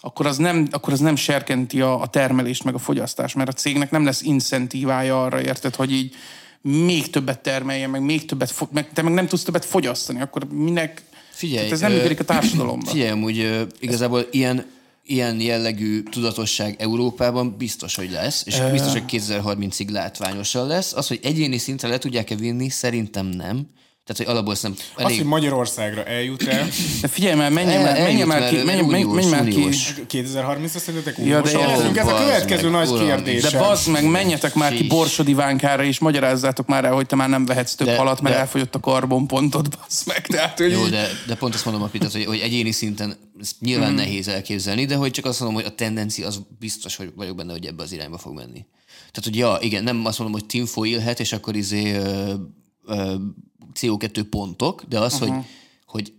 akkor az nem, akkor az nem serkenti a, a termelést meg a fogyasztást, mert a cégnek nem lesz incentívája arra, érted, hogy így még többet termeljen, meg még többet, fo- meg, te meg nem tudsz többet fogyasztani, akkor minek... Figyelj, Tehát ez nem működik a társadalomban. Figyelj, amúgy ö, igazából ilyen, ilyen jellegű tudatosság Európában biztos, hogy lesz, és biztos, hogy 2030-ig látványosan lesz. Az, hogy egyéni szintre le tudják-e vinni, szerintem nem. Tehát, hogy alapból nem Az, elég... hogy Magyarországra eljut el, De figyelj már, menjen már, menjen eljut már ki, menjen, menj, uniós, menj már ki. uniós. 2030-ra szerintetek Ja, de leszünk? Ez a következő nagy kérdés. De bazd meg, menjetek már ki. Borsodi Vánkára, és magyarázzátok már el, hogy te már nem vehetsz több De- halat, mert de- elfogyott a karbonpontod, bazd meg. Tehát, hogy Jó, de, de pont azt mondom, Api, tehát, hogy, hogy egyéni szinten ezt nyilván Mhm. nehéz elképzelni, de hogy csak azt mondom, hogy a tendencia az biztos, hogy vagyok benne, hogy ebbe az irányba fog menni. Tehát, hogy ja, igen, nem azt mondom, hogy tinfo élhet, és akkor izé ö, ö, CO2 pontok, de az, hogy, hogy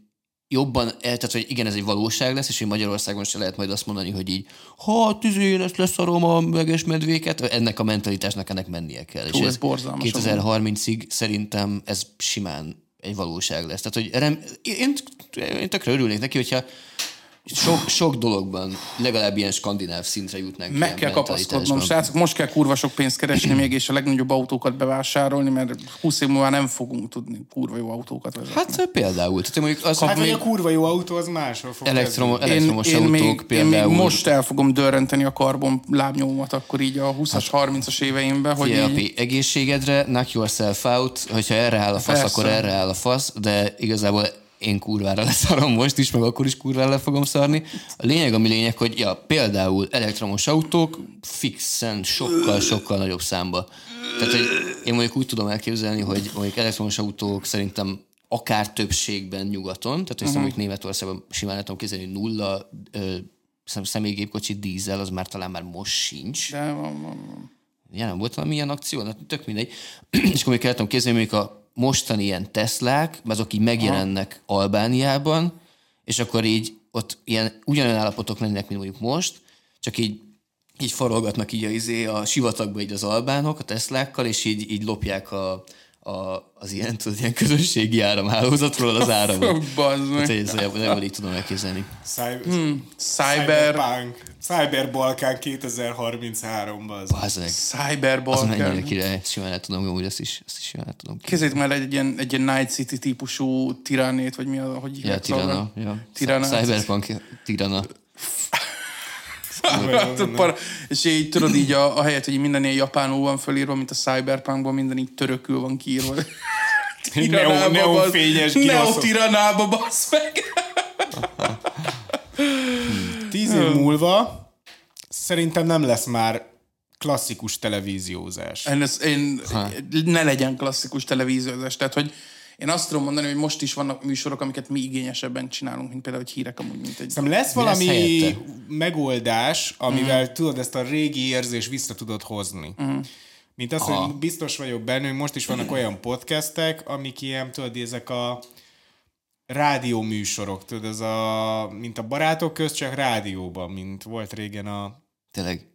jobban, tehát, hogy igen, ez egy valóság lesz, és hogy Magyarországon se lehet majd azt mondani, hogy így, ha tüzé, én ezt leszarom a meges medvéket, ennek a mentalitásnak ennek mennie kell. Hú, ez borzalmas 2030-ig szerintem ez simán egy valóság lesz. Tehát, hogy rem, én, én tökre örülnék neki, hogyha sok, sok dologban legalább ilyen skandináv szintre jutnánk. Meg kell kapaszkodnom, srácok, most kell kurva sok pénzt keresni még, és a legnagyobb autókat bevásárolni, mert 20 év múlva nem fogunk tudni kurva jó autókat vezetni. Hát például. Tehát mondjuk az, Hát, hogy hogy a kurva jó autó, az máshol fog elektrom, elektromos én, autók még, én például. még most el fogom dörrenteni a karbon lábnyomomat akkor így a 20-as, 30-as éveimben, hogy így, api, egészségedre, knock yourself out, hogyha erre áll a fasz, Persze. akkor erre áll a fasz, de igazából én kurvára leszarom most is, meg akkor is kurvára le fogom szarni. A lényeg, ami lényeg, hogy ja, például elektromos autók fixen sokkal, sokkal nagyobb számba. Tehát, hogy én mondjuk úgy tudom elképzelni, hogy mondjuk elektromos autók szerintem akár többségben nyugaton, tehát hogy uh-huh. mondjuk Németországban simán el tudom képzelni, hogy nulla ö, szem- személygépkocsi dízel, az már talán már most sincs. de van, van, van. Ja, nem volt valami ilyen akció? Na, tök mindegy. és akkor még el tudom képzelni, mondjuk a mostani ilyen Teslák, azok így megjelennek Aha. Albániában, és akkor így ott ilyen ugyanolyan állapotok lennének, mint mondjuk most, csak így így farolgatnak így a, izé, a sivatagba így az albánok a Teslákkal, és így, így lopják a, a, az ilyen, tudod, ilyen közösségi áramhálózatról az áramot. Bazd meg. Hát ez nem így tudom elképzelni. Cyber, Hmm. Cyber, Cyberpunk. Cyber Balkán 2033-ban. Az. Az, meg, Cyber az mennyire Balkán. király, simán el tudom, hogy ezt is, ezt is simán el tudom. Kézzétek már egy ilyen, egy ilyen Night City típusú tiránét, vagy mi az, hogy Ja, hívják Tirana. szóval? Ja. Tirana. Cyberpunk Tirana. Hát, Par- és így tudod így a, a helyet, hogy minden ilyen japánul van fölírva, mint a Cyberpunkban, minden így törökül van kiírva. Neon- neonfényes Neo giraszok. tiranába, bassz meg! Tíz év múlva szerintem nem lesz már klasszikus televíziózás. Én, ez, én, ne legyen klasszikus televíziózás. Tehát, hogy én azt tudom mondani, hogy most is vannak műsorok, amiket mi igényesebben csinálunk, mint például, hogy hírek amúgy, mint egy... Szerintem lesz Mi lesz valami helyette? megoldás, amivel mm. tudod ezt a régi érzés vissza tudod hozni. Mm. Mint az, hogy biztos vagyok benne, hogy most is vannak olyan podcastek, amik ilyen, tudod, ezek a rádió műsorok, tudod, ez a, mint a barátok közt, csak rádióban, mint volt régen a Tényleg.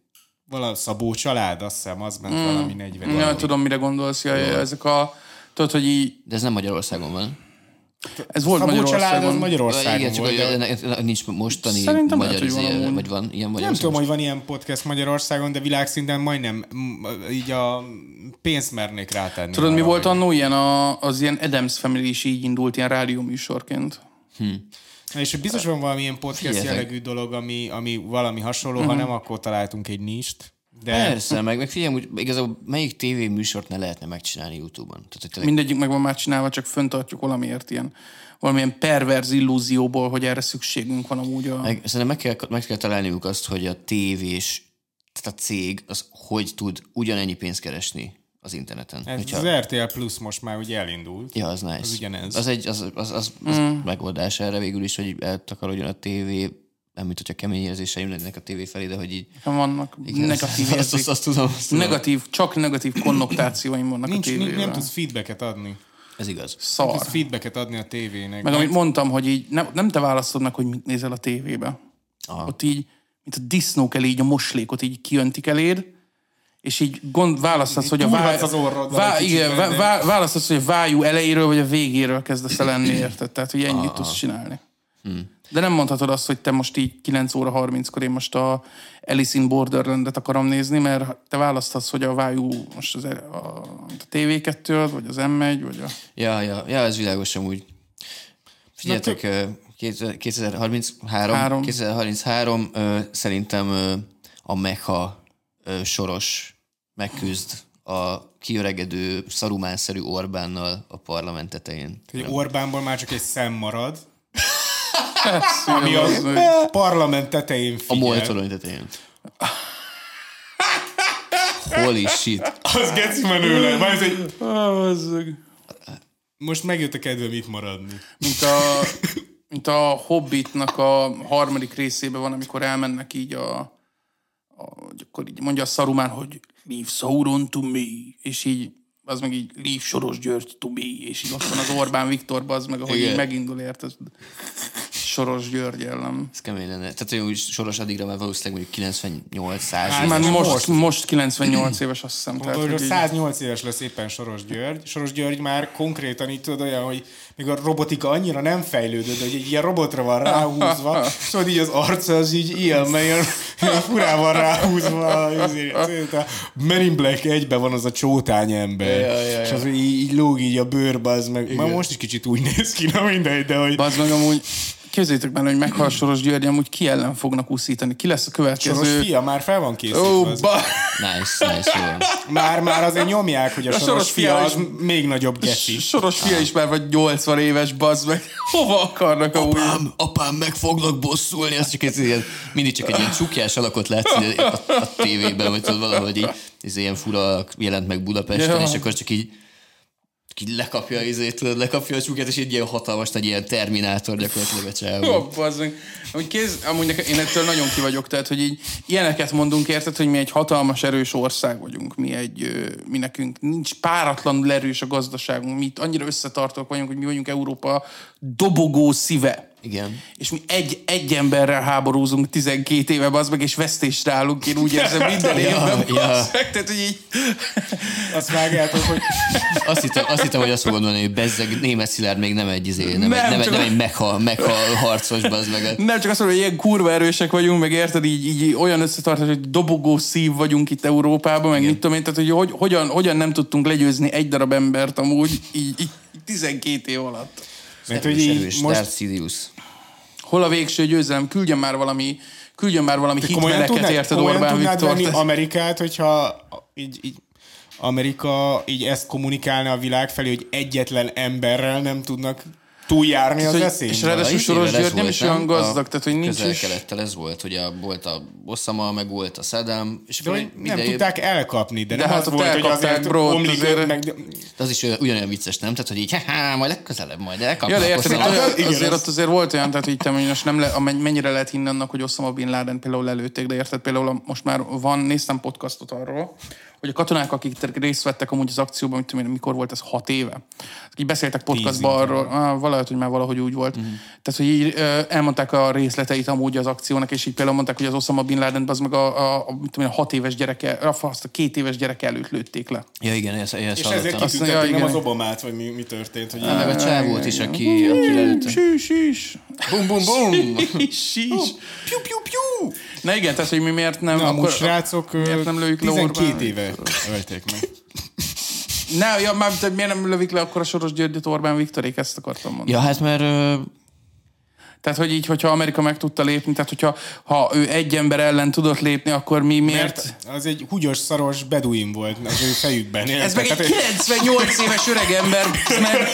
vala Szabó család, azt hiszem, az ment mm. valami 40 Ja, tudom, mire gondolsz. Ja, ja, ezek a... Tudod, hogy így... De ez nem Magyarországon van. Ez volt Magyarországon. az Magyarországon Igen, csak volt, de nincs mostani Szerintem lehet, magyar hogy van izé, amúgy. vagy van ilyen nem magyar tudom, hogy van ilyen podcast Magyarországon, de világszinten majdnem így a pénzt mernék rátenni. Tudod, mi volt annó ilyen, a, az ilyen Adams Family is így indult, ilyen rádióműsorként. Na és biztos van valamilyen podcast Figyeljetek. jellegű dolog, ami, ami valami hasonló, uh-huh. ha nem, akkor találtunk egy nist. De Persze, meg, meg figyelj, hogy igazából melyik tévéműsort ne lehetne megcsinálni YouTube-on. Tehát, tényleg Mindegyik meg van már csinálva, csak föntartjuk valamiért ilyen valamilyen perverz illúzióból, hogy erre szükségünk van amúgy a... Meg, szerintem meg kell, meg kell találniuk azt, hogy a tévés, tehát a cég, az hogy tud ugyanennyi pénzt keresni az interneten. ez Hogyha- az RTL Plus most már ugye elindult. Ja, az nice. Az ugyanez. Az egy az, az, az, az mm. megoldás erre végül is, hogy eltakarodjon a tévé, nem mint hogyha kemény érzéseim lennének a tévé felé, de hogy így... Vannak negatív azt, azt, azt, tudom, azt tudom. Negatív, csak negatív konnotációim vannak Nincs, a nincs, tévével. nem tudsz feedbacket adni. Ez igaz. Szar. Tudsz feedbacket adni a tévének. Meg amit mondtam, hogy így nem, nem te választod meg, hogy mit nézel a tévébe. Aha. Ott így, mint a disznók elé, így a moslékot így kiöntik eléd, és így gond, választasz, hogy a Túrhatsz az vá, igen, vá, vá, választasz, hogy a vájú elejéről vagy a végéről kezdesz el lenni, érted? Tehát, hogy ennyit tudsz csinálni. De nem mondhatod azt, hogy te most így 9 óra 30-kor én most a Alice in Borderlandet akarom nézni, mert te választhatsz, hogy a vájú most az, a, a TV2 vagy az M1, vagy a... Ja, ja, ja, ez világos amúgy. Figyeljetek, ö, 2033, Három. 2033 ö, szerintem ö, a Mecha ö, soros megküzd a kiöregedő szarumánszerű Orbánnal a parlament tetején. Hogy Orbánból már csak egy szem marad, Ami az parlament tetején A figyel. moltorony tetején. Holy shit. Az geci menő. Már ez egy... Most megjött a kedvem itt maradni. mint a, mint a Hobbitnak a harmadik részében van, amikor elmennek így a, a akkor így mondja a Szarumán, hogy leave Sauron to me, és így az meg így leave Soros György to me, és így ott van az Orbán Viktor, az meg, ahogy Igen. így megindul, érted? Soros György ellen. Ez kemény lenne. Tehát hogy úgy soros addigra már valószínűleg mondjuk 98 100 Hát, Már most, most. most, most 98 éves, azt hiszem. Tehát, hogy így, 108 éves lesz éppen Soros György. Soros György már konkrétan így tudod olyan, hogy még a robotika annyira nem fejlődött, hogy egy ilyen robotra van ráhúzva, szóval így az arca az így ilyen, mert ilyen, ilyen furán van ráhúzva. azért, A Men in Black egyben van az a csótány ember. Ja, ja, ja. És az így, így lóg így a bőrbe, az meg. Már most is kicsit úgy néz ki, na mindegy, de hogy Bazd meg amúgy, képzeljétek bele, hogy meghal Soros György, amúgy ki ellen fognak úszítani? Ki lesz a Soros következő? fia már fel van készítve. Az- ba... Nice, nice, jó. Már, már azért nyomják, hogy a, A Soros, Soros fia fia az is- még nagyobb geci. Soros fia is már vagy 80 éves, bazd meg. Hova akarnak amúgy? Apám, apám, meg foglak bosszulni, ez csak ez ilyen, mindig csak egy ilyen csukjás alakot látsz így a, a, tévében, vagy tudod valahogy így, ez ilyen fura jelent meg Budapesten, Ja. és akkor csak így így lekapja, izét, tudod, lekapja a csukját, és egy ilyen hatalmas, egy ilyen terminátor gyakorlatilag a csávó. Meg. Amúgy kéz, amúgy én ettől nagyon ki vagyok, tehát, hogy így ilyeneket mondunk, érted, hogy mi egy hatalmas, erős ország vagyunk, mi egy, mi nekünk nincs páratlanul erős a gazdaságunk, mi itt annyira összetartók vagyunk, hogy mi vagyunk Európa dobogó szíve. Igen. És mi egy, egy emberrel háborúzunk 12 éve, az meg, és vesztésre állunk, én úgy érzem minden évben. ja. bazd meg. Tehát, hogy így, Azt vágjátok, hogy Azt hittem, azt hittem, hogy azt fogod mondani, hogy bezzeg német Szilárd még nem egy, izé, nem, Nem, egy, nem, egy, nem a- egy megha, megha harcos, bazd meg. Nem csak azt mondom, hogy ilyen kurva erősek vagyunk, meg érted, így, így olyan összetartás, hogy dobogó szív vagyunk itt Európában, meg mit tudom én, tehát hogy, hogy hogyan, hogyan nem tudtunk legyőzni egy darab embert amúgy így, így 12 év alatt. Mert Erős, hogy így erős, most Darth Sidious. Hol a végső győzelem? Küldjön már valami, küldjön már valami tudnád, érted Orbán Viktor? venni Amerikát, hogyha így, így Amerika így ezt kommunikálna a világ felé, hogy egyetlen emberrel nem tudnak túljárni az hogy- eszén. és ráadásul Soros György nem is olyan gazdag, tehát, hogy nincs is- Közel-kelettel ez volt, hogy a, volt a Osama, meg volt a Saddam, és de hogy nem mindenépp- tudták elkapni, de, De nem hát az volt, hogy azért bro, omlik azért- meg... De az is olyan- ugyanolyan vicces, nem? Tehát, hogy így, haha, majd legközelebb majd Ja, elkapnak. de érted, igen, azért az- ott azért volt olyan, tehát így te hogy most nem le, mennyire lehet hinni annak, hogy Osama Bin Laden például lelőtték, de érted, például a- most már van, néztem podcastot arról, hogy a katonák, akik részt vettek amúgy az akcióban, mit tudom én, mikor volt ez, hat éve. Így beszéltek podcastban arról, ah, valahogy, hogy már valahogy úgy volt. Mm. Tehát, hogy így ö, elmondták a részleteit amúgy az akciónak, és így például mondták, hogy az Osama Bin Laden az meg a, a, a, mit tudom én, a hat éves gyereke, a, azt a két éves gyereke előtt lőtték le. Ja, igen, ezt, ezt És ezért Azt kitüntették nem igen. az Obamát, vagy mi, mi történt. Hogy Meg a csávót is, aki, aki lelőtte. Sís, sís. Bum, bum, bum. Sís, sís. Piu, piu, piu! Na igen, tehát, hogy mi miért nem... Na, akkor, srácok, miért nem lőjük le 12 Orbán? éve ölték meg. Ne, ja, hogy miért nem lövik le akkor a Soros Györgyöt Orbán Viktorék, ezt akartam mondani. Ja, hát mert Tehát, hogy így, hogyha Amerika meg tudta lépni, tehát hogyha ha ő egy ember ellen tudott lépni, akkor mi miért... Mert az egy húgyos, szaros beduin volt az ő fejükben. Ez meg egy Tehát, 98 éves öreg ember, meg...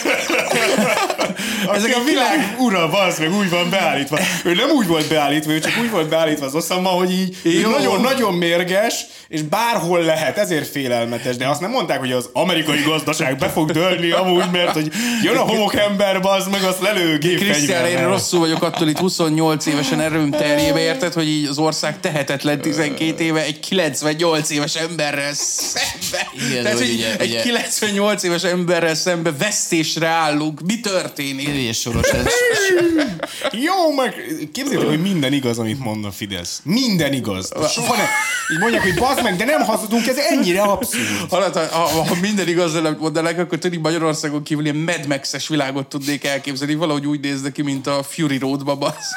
Ezek a világ ura, bazd meg, úgy van beállítva. Ő nem úgy volt beállítva, ő csak úgy volt beállítva az Osama, hogy így nagyon-nagyon mérges, és bárhol lehet, ezért félelmetes. De azt nem mondták, hogy az amerikai gazdaság be fog dőlni amúgy, mert hogy jön a homokember, bazd meg, azt lelő Krisztián, én gépfegyverrel. rosszul vagyok attól itt 28 évesen erőm terjébe, érted, hogy így az ország tehetetlen 12 éve egy 98 éves emberrel szembe. Igen, Tehát, hogy ugye- egy ugye- 98 éves emberrel szembe vesztésre állunk. Mi történik? és soros ez. Jó, meg képzeljétek, hogy minden igaz, amit mond a Fidesz. Minden igaz. Soha nem. Így mondják, hogy bazd meg, de nem hazudunk, ez ennyire abszurd. Hallod, ha, ha, ha minden igaz, amit mondanak, akkor tudni Magyarországon kívül ilyen Mad Max-es világot tudnék elképzelni. Valahogy úgy nézne ki, mint a Fury Road roadba, bassz.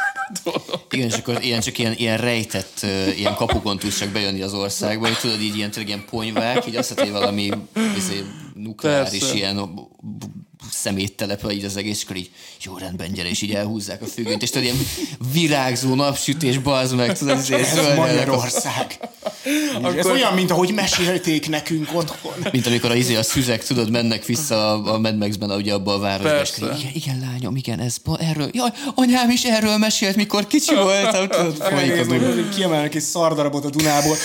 Igen, és akkor ilyen, csak ilyen, ilyen rejtett, ilyen kapukon tudsz csak bejönni az országba, hogy tudod, így ilyen, tényleg ilyen ponyvák, így azt hiszed, hogy valami izé, nukleáris Persze. ilyen b- b- szeméttelep, így az egész, és akkor így jó rendben gyere, és így elhúzzák a függönyt, és tudod, ilyen virágzó napsütés, bazd meg, tudod, Ez Magyarország. Ez olyan, mint ahogy mesélték nekünk otthon. Mint amikor a, izé, a szüzek, tudod, mennek vissza a, a Mad Max-ben, ugye abba a városba, és Persze. akkor igen, igen, lányom, igen, ez, erről, jaj, anyám is erről mesélt, mikor kicsi voltam, tudod, folyik az kiemelnek egy szardarabot a Dunából.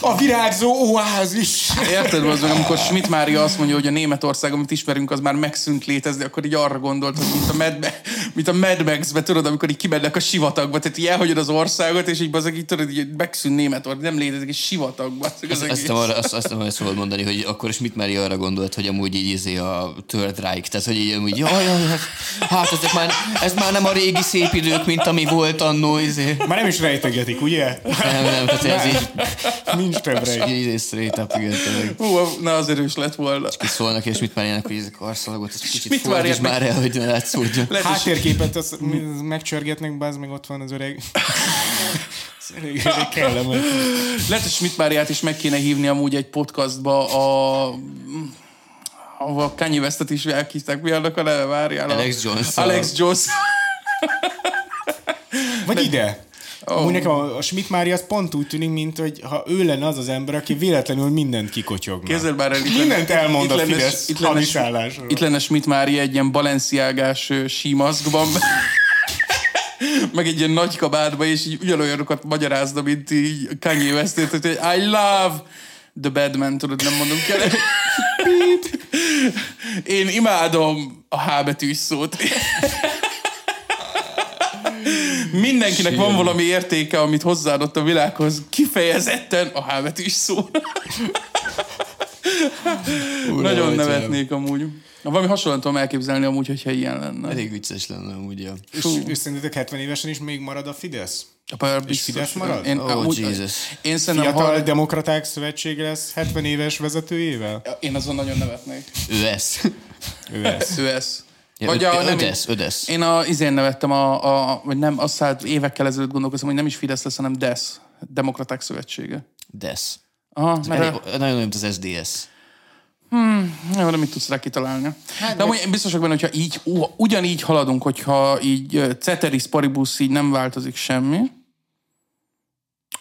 A virágzó oázis. Érted, az meg, amikor Schmidt Mária azt mondja, hogy a Németország, amit ismerünk, az már megszűnt létezni, akkor így arra gondolt, hogy mint a Mad, mint a Mad Max-be, tudod, amikor így kimennek a sivatagba, tehát így elhagyod az országot, és így bazeg, így tudod, így megszűnt Németország, nem létezik egy sivatagba. Az Azt, azt, arra, azt, azt nem szabad mondani, hogy akkor is mit Mária arra gondolt, hogy amúgy így izé a Third Reich, tehát hogy így amúgy, jaj, jaj, hát, hát ezek már, ez már nem a régi szép idők, mint ami volt annó, izé. Már nem is rejtegetik, ugye? Nem, nem, tehát ez így, Nincs több rejt. így izé straight up, igen. Hú, na az erős lett volna. Kiszólnak, és mit Máriának, hogy ez a karszalagot, ez kicsit Schmidt fordíts már el, hogy ne látszódjon. Háttérképet azt megcsörgetnek, bazd meg ott van az öreg. Az öreg, öreg kellemes. Lehet, hogy Schmidt Máriát is meg kéne hívni amúgy egy podcastba a ahova Kanye Westet is elkízták. Mi annak a neve? Várjál. a- Alex Jones. Alex Jones. Vagy ide. Oh. Amúgy nekem a a Schmidt Mária az pont úgy tűnik, mint hogy ha ő lenne az az ember, aki véletlenül mindent kikotyogna. Képzeld már el, itt Mindent lenne- elmond itt a lenne- Fidesz itt lenne- hadiszállásról. Itt lenne Schmidt Mária egy ilyen balenciágás símaszkban, meg egy ilyen nagy kabátba, és így ugyanolyanokat magyarázna, mint így Kanye West, hogy I love the Batman, tudod, nem mondom kell. Én imádom a H betűs szót. Mindenkinek van valami értéke, amit hozzáadott a világhoz, kifejezetten a H betűs szó. Nagyon nevetnék amúgy. Na, valami hasonlóan tudom elképzelni amúgy, hogyha ilyen lenne. Elég vicces lenne amúgy, ja. És, és szerintetek 70 évesen is még marad a Fidesz? Apa, És Fidesz marad? Én, Oh, amúgy, Jesus. én szerintem, Fiatal ha, Demokraták Szövetsége lesz 70 éves vezetőjével? én azon nagyon nevetnék. Ő ez. Ő lesz. Ő ez. Ja, Vagy ö- a, ö- nem, Ödesz, Ödesz. Én a, izén nevettem, a, a, vagy nem, azt hát évekkel ezelőtt gondolkoztam, hogy nem is Fidesz lesz, hanem DESZ, Demokraták Szövetsége. Desz. Aha, mert Elég, a, nagyon olyan, mint az SDS. jó, de mit tudsz rá kitalálni? Hát, de amúgy én biztos vagyok benne, hogyha így, ugyanígy haladunk, hogyha így ceteris paribus így nem változik semmi,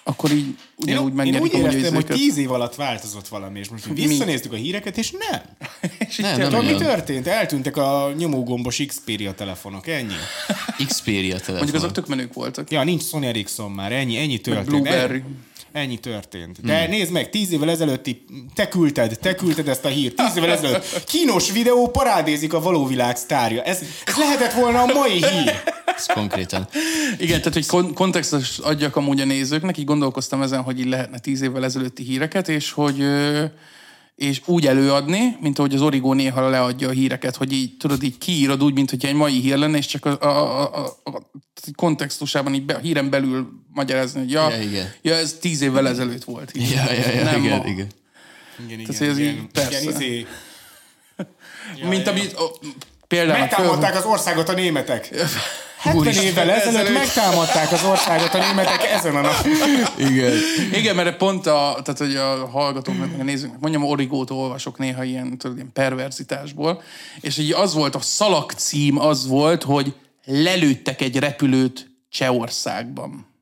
akkor így ugyanúgy Én, én megnyerik úgy éreztem, hogy tíz év alatt változott valami, és most visszanéztük a híreket, és nem. Nem, nem, Tudod, mi nem. történt? Eltűntek a nyomógombos Xperia telefonok, ennyi. Xperia telefon. Mondjuk azok tök menők voltak. Ja, nincs Sony Ericsson már, ennyi, ennyi történt. Blueberry. Ennyi, ennyi történt. De hmm. nézd meg, tíz évvel ezelőtti, te küldted, te küldted ezt a hírt, tíz évvel ezelőtt kínos videó parádézik a való világ sztárja. Ez, ez lehetett volna a mai hír. Ez konkrétan. Igen, tehát hogy kon- kontextus adjak amúgy a nézőknek, így gondolkoztam ezen, hogy így lehetne tíz évvel ezelőtti híreket, és hogy ö, és úgy előadni, mint ahogy az Origo néha leadja a híreket, hogy így tudod, így kiírod úgy, mint hogy egy mai hír lenne, és csak a, a, a, a, kontextusában így be, a híren belül magyarázni, hogy ja, Ja, igen. ja ez tíz évvel ezelőtt volt. Így. Ja, ja, ja, Nem igen, ma. igen. Igen, igen, Tehát, ez igen, így, persze. igen, izé, mint amit a, például megtámadták az országot a németek. 70 évvel ezelőtt ezelőtt. megtámadták az országot a németek ezen a napon. Igen. Igen, mert pont a, tehát, hogy a hallgatóknak, a nézőknek, mondjam, Origót olvasok néha ilyen, tudod, ilyen perverzitásból, és így az volt, a szalag cím az volt, hogy lelőttek egy repülőt Csehországban.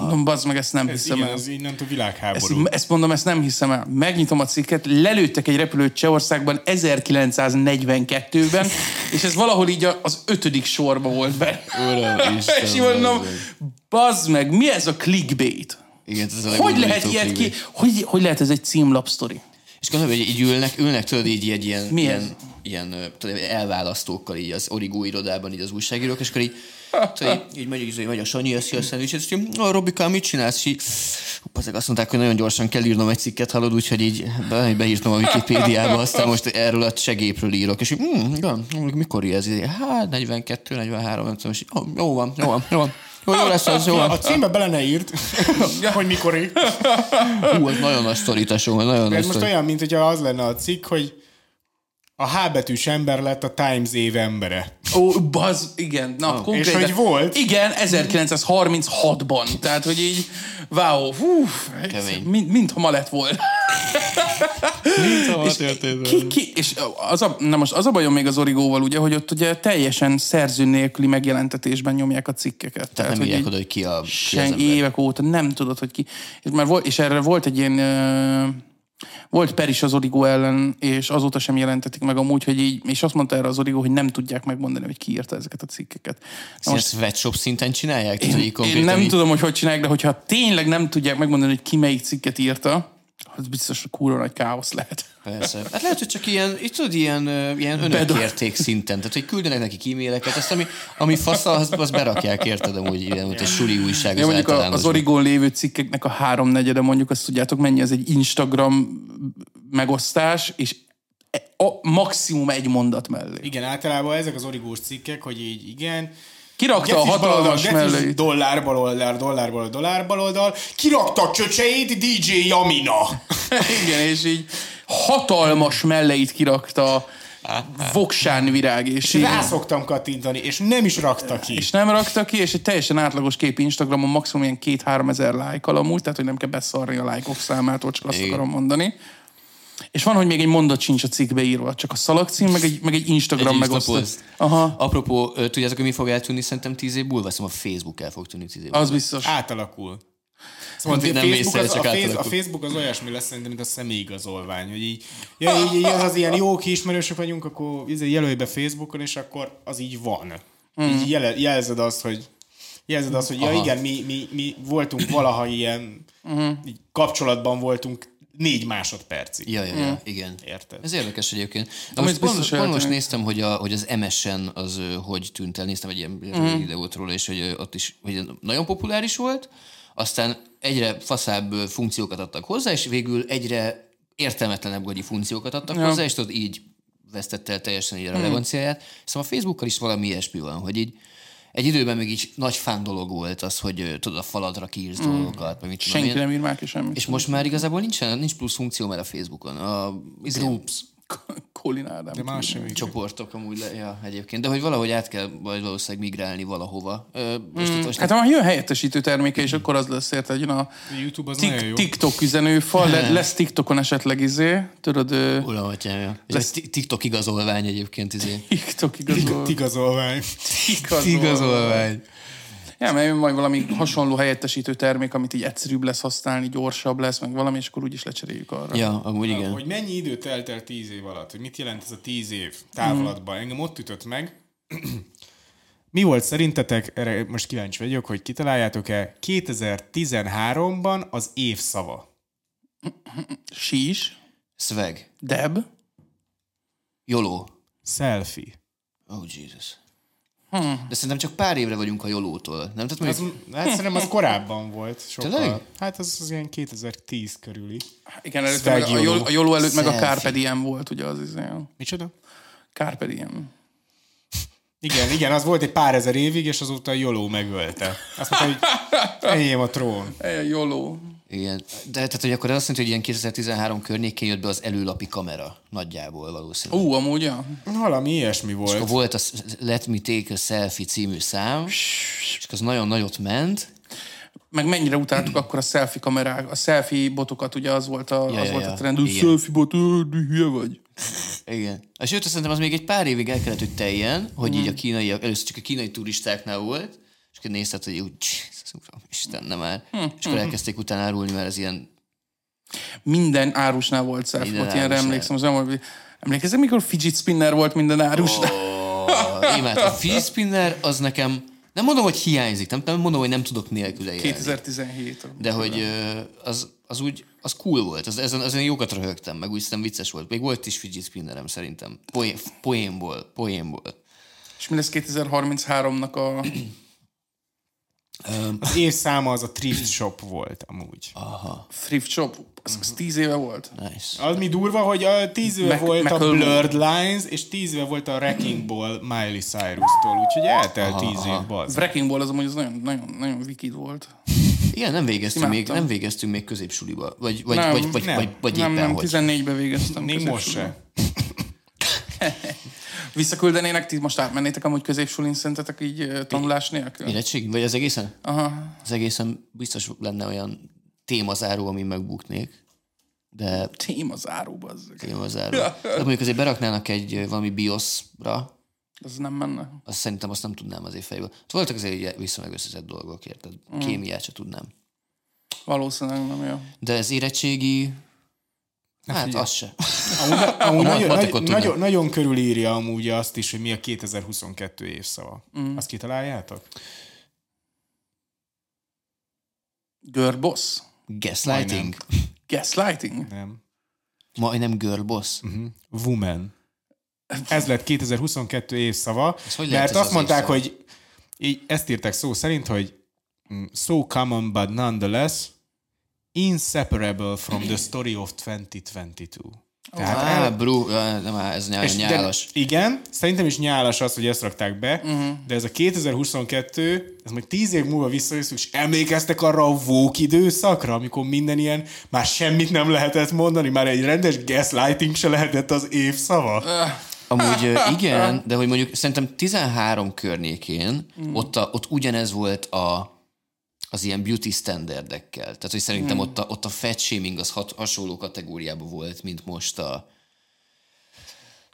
Mondom, bazd meg, ezt nem Ez, hiszem igen, el. ez így nem Ezt, világháború. ezt mondom, ezt nem hiszem el. Megnyitom a cikket, lelőttek egy repülőt Csehországban 1942-ben, és ez valahol így a- az ötödik sorba volt benne. Uram, Isten. és mondom, bazd meg, mi ez a clickbait? Igen, ez a Hogy lehet ilyet ki? Hogy, hogy lehet ez egy címlap sztori? És gondolom, hogy így ülnek, ülnek tudod így egy ilyen, ilyen, ilyen tudod, elválasztókkal így az origó irodában így az újságírók, és akkor így, tudod, így, így megy, így megy a Sanyi, eszi a szendvicset, és így, a Robikám, mit csinálsz? És azok azt mondták, hogy nagyon gyorsan kell írnom egy cikket, hallod, úgyhogy így be, beírtam a Wikipédiába, aztán most erről a segépről írok, és így, hm, ja, mikor ez? Hát, 42, 43, nem tudom, és így, "Ó, jó van, jó van, jó van. Jó, jó lesz az, jó A van. címbe bele ne írt, hogy mikor. Hú, ez nagyon nagy sztori, tesó, nagyon nagy Ez most olyan, mint hogyha az lenne a cikk, hogy a, H betűs ember lett a Times év embere. Ó, baz, igen. Na, oh, és hogy volt? Igen, 1936-ban. Tehát, hogy így, wow, hú, Kemény. mind, mintha ma lett volna. Mint és, ki, ki, és az a, na most az a bajom még az Origóval, ugye, hogy ott ugye teljesen szerző nélküli megjelentetésben nyomják a cikkeket. Tehát nem hogy írják oda, hogy ki a, ki az sen, ember. évek óta nem tudod, hogy ki. És, már volt, és erre volt egy ilyen... Volt per is az Origo ellen, és azóta sem jelentetik meg amúgy, hogy így, és azt mondta erre az Origo, hogy nem tudják megmondani, hogy ki írta ezeket a cikkeket. Na Most... Ezt webshop szinten csinálják? Én konkrétan nem így- tudom, hogy hogy csinálják, de hogyha tényleg nem tudják megmondani, hogy ki melyik cikket írta, az biztos, hogy kurva nagy káosz lehet. Persze. Hát lehet, hogy csak ilyen, itt tudod, ilyen, ilyen önökérték szinten. Tehát, hogy küldenek neki e-maileket, azt ami, ami fasz, az, az berakják, érted, amúgy ilyen, mint egy suli újság Ja, az mondjuk a, az általánosban. Origón lévő cikkeknek a háromnegyede, mondjuk azt tudjátok mennyi, az egy Instagram megosztás, és e- a maximum egy mondat mellé. Igen, általában ezek az origós cikkek, hogy így igen, Kirakta a hatalmas melleit. dollár baloldal, dollár baloldal, dollár baloldal, kirakta a csöcseit DJ Jamina. Igen, és így hatalmas melleit kirakta voksán virág, és, És rá szoktam kattintani, és nem is rakta ki. és nem rakta ki, és egy teljesen átlagos kép Instagramon maximum ilyen két-három ezer like amúgy, tehát hogy nem kell beszarni a lájkok számától, csak azt Igen. akarom mondani. És van, hogy még egy mondat sincs a cikkbe írva, csak a szalagcím, meg egy, meg egy Instagram Egy megosztás. Instapost. Aha, Apropó, tudjátok, hogy mi fog eltűnni szerintem tíz év múlva? Szerintem a Facebook el fog tűnni tíz év múlva. az biztos. Átalakul. Szóval Nem a, Facebook észre, az, a, csak face, a átalakul. Facebook az olyasmi lesz szerintem, mint a személyigazolvány, hogy így, ja, így, így az az ilyen jó kiismerősök vagyunk, akkor izé jelölj be Facebookon, és akkor az így van. Így jele, jelzed azt, hogy jelzed azt, hogy ja igen, mi, mi, mi voltunk valaha ilyen, így kapcsolatban voltunk négy másodpercig. Ja, ja, ja, igen. Érted? Ez érdekes egyébként. De most pont, biztos pont most néztem, hogy, a, hogy az MSN az hogy tűnt el. Néztem egy ilyen mm. videót róla, és hogy ott is hogy nagyon populáris volt, aztán egyre faszább funkciókat adtak hozzá, és végül egyre értelmetlenebb gagyi funkciókat adtak ja. hozzá, és tudod, így vesztette el teljesen így a relevanciáját. Szóval a Facebookkal is valami ilyesmi van, hogy így egy időben még így nagy fán dolog volt az, hogy tudod, a faladra kiírsz mm. dolgokat, meg mit Senki nem ír már ki semmit. És most már igazából nincsen, nincs plusz funkció már a Facebookon. A groups, Colin Ádám. De más csoportok amúgy, le, ja, egyébként. De hogy valahogy át kell majd valószínűleg migrálni valahova. Ö, most, mm. most Hát ha jön helyettesítő terméke, és akkor az lesz érted, hogy jön a YouTube az tik, jó. TikTok üzenőfal, le, lesz TikTokon esetleg izé, tudod, ö, Uram, atyám, ti- TikTok igazolvány egyébként, izé. TikTok igazol. Igazolvány. Igazolvány. Ja, mert jön majd valami hasonló helyettesítő termék, amit így egyszerűbb lesz használni, gyorsabb lesz, meg valami, és akkor úgyis lecseréljük arra. Ja, amúgy igen. Hogy mennyi idő telt el tíz év alatt? Hogy mit jelent ez a tíz év távlatban? Engem ott ütött meg. Mi volt szerintetek, erre most kíváncsi vagyok, hogy kitaláljátok-e 2013-ban az év szava? Sís, Swag. Deb, Joló. Selfie. Oh, Jesus. De szerintem csak pár évre vagyunk a Jolótól. Nem? Tehát Az, mondjuk, hát szerintem az korábban volt. Sokkal. Tényleg? Hát az, az ilyen 2010 körüli. igen, előtte meg a, Jol- a Joló előtt meg a Selfie. Carpe Diem volt, ugye az izé. Micsoda? Carpe Diem. Igen, igen, az volt egy pár ezer évig, és azóta a Joló megölte. Azt mondta, hogy enyém a trón. Joló. Igen. De tehát, hogy akkor ez azt jelenti, hogy ilyen 2013 környékén jött be az előlapi kamera. Nagyjából valószínűleg. Ú, amúgy, ja. Valami ilyesmi Akkor volt. volt a Let Me Take a Selfie című szám, és az nagyon nagyot ment. Meg mennyire utáltuk akkor a selfie kamerák, a selfie botokat, ugye az volt a, Ja, az ja, volt ja. a trend, hogy selfie bot, hülye vagy. Igen. És sőt, szerintem az még egy pár évig el kellett, hogy teljen, hogy így a kínaiak, először csak a kínai turistáknál volt, és akkor nézted, hogy úgy, uram, Isten, nem már. És akkor elkezdték utána árulni, mert ez ilyen, Minden árusnál volt bot, ilyenre emlékszem. Az nem emlékezem, mikor fidget spinner volt minden árusnál? oh, imádom. A fidget spinner az nekem, nem mondom, hogy hiányzik, nem, nem mondom, hogy nem tudok nélküle élni. 2017. De hogy az, az úgy, az cool volt, az, ezen, ezen jókat röhögtem, meg úgy szerintem vicces volt. Még volt is fidget spinnerem szerintem. Poén, poénból, poénból. És mi lesz 2033-nak a... Az év száma az a thrift shop volt amúgy. Thrift Shop, az, az tíz éve volt. Nice. Az mi durva, hogy a tíz éve Mac- volt a Macklemore. Blurred Lines, és tíz éve volt a Wrecking Ball Miley Cyrus-tól, úgyhogy eltelt tíz év, bazd. Wrecking Ball az amúgy az nagyon, nagyon, nagyon wicked volt. Igen, nem végeztünk, még, nem végeztünk még középsuliba. Vagy, vagy, Nem, vagy, vagy, nem, vagy, vagy nem, éppen nem, hogy. 14-ben végeztem. Még most se. Visszaküldenének, ti most átmennétek amúgy középsulin szerintetek így tanulás nélkül? Érettség? Vagy az egészen? Aha. Az egészen biztos lenne olyan témazáró, ami megbuknék. De Téma záróba az. témazáró. De mondjuk azért beraknának egy valami BIOS-ra, Az nem menne. azt szerintem azt nem tudnám azért fejből. Hát Voltak azért viszonylag összeszedett dolgok, érted? Mm. Kémiát se tudnám. Valószínűleg nem jó. De ez érettségi... Hát az se. Amúgy, amúgy nagyon, nagyon, nagyon, nagyon körülírja amúgy azt is, hogy mi a 2022 évszava. Mm. Azt kitaláljátok? Girl boss? Gaslighting? Gaslighting? Nem. Majdnem girl boss. Mhm. Woman. Ez lett 2022 évszava, Ez hogy mert azt az mondták, évszava? hogy így ezt írták szó szerint, hogy mm, so common but nonetheless inseparable from the story of 2022. Tehát el, Á, bro, á, nem, ez nyá, és de- nyálas. igen, szerintem is nyálas az, hogy ezt rakták be, uh-huh. de ez a 2022, ez majd tíz év múlva visszajössz, és emlékeztek arra a vók időszakra, amikor minden ilyen, már semmit nem lehetett mondani, már egy rendes gaslighting se lehetett az évszava. Amúgy ö, igen, de hogy mondjuk szerintem 13 környékén ott, a, ott ugyanez volt a, az ilyen beauty standardekkel. Tehát, hogy szerintem ott, a, ott a fat shaming az hat, hasonló kategóriában volt, mint most a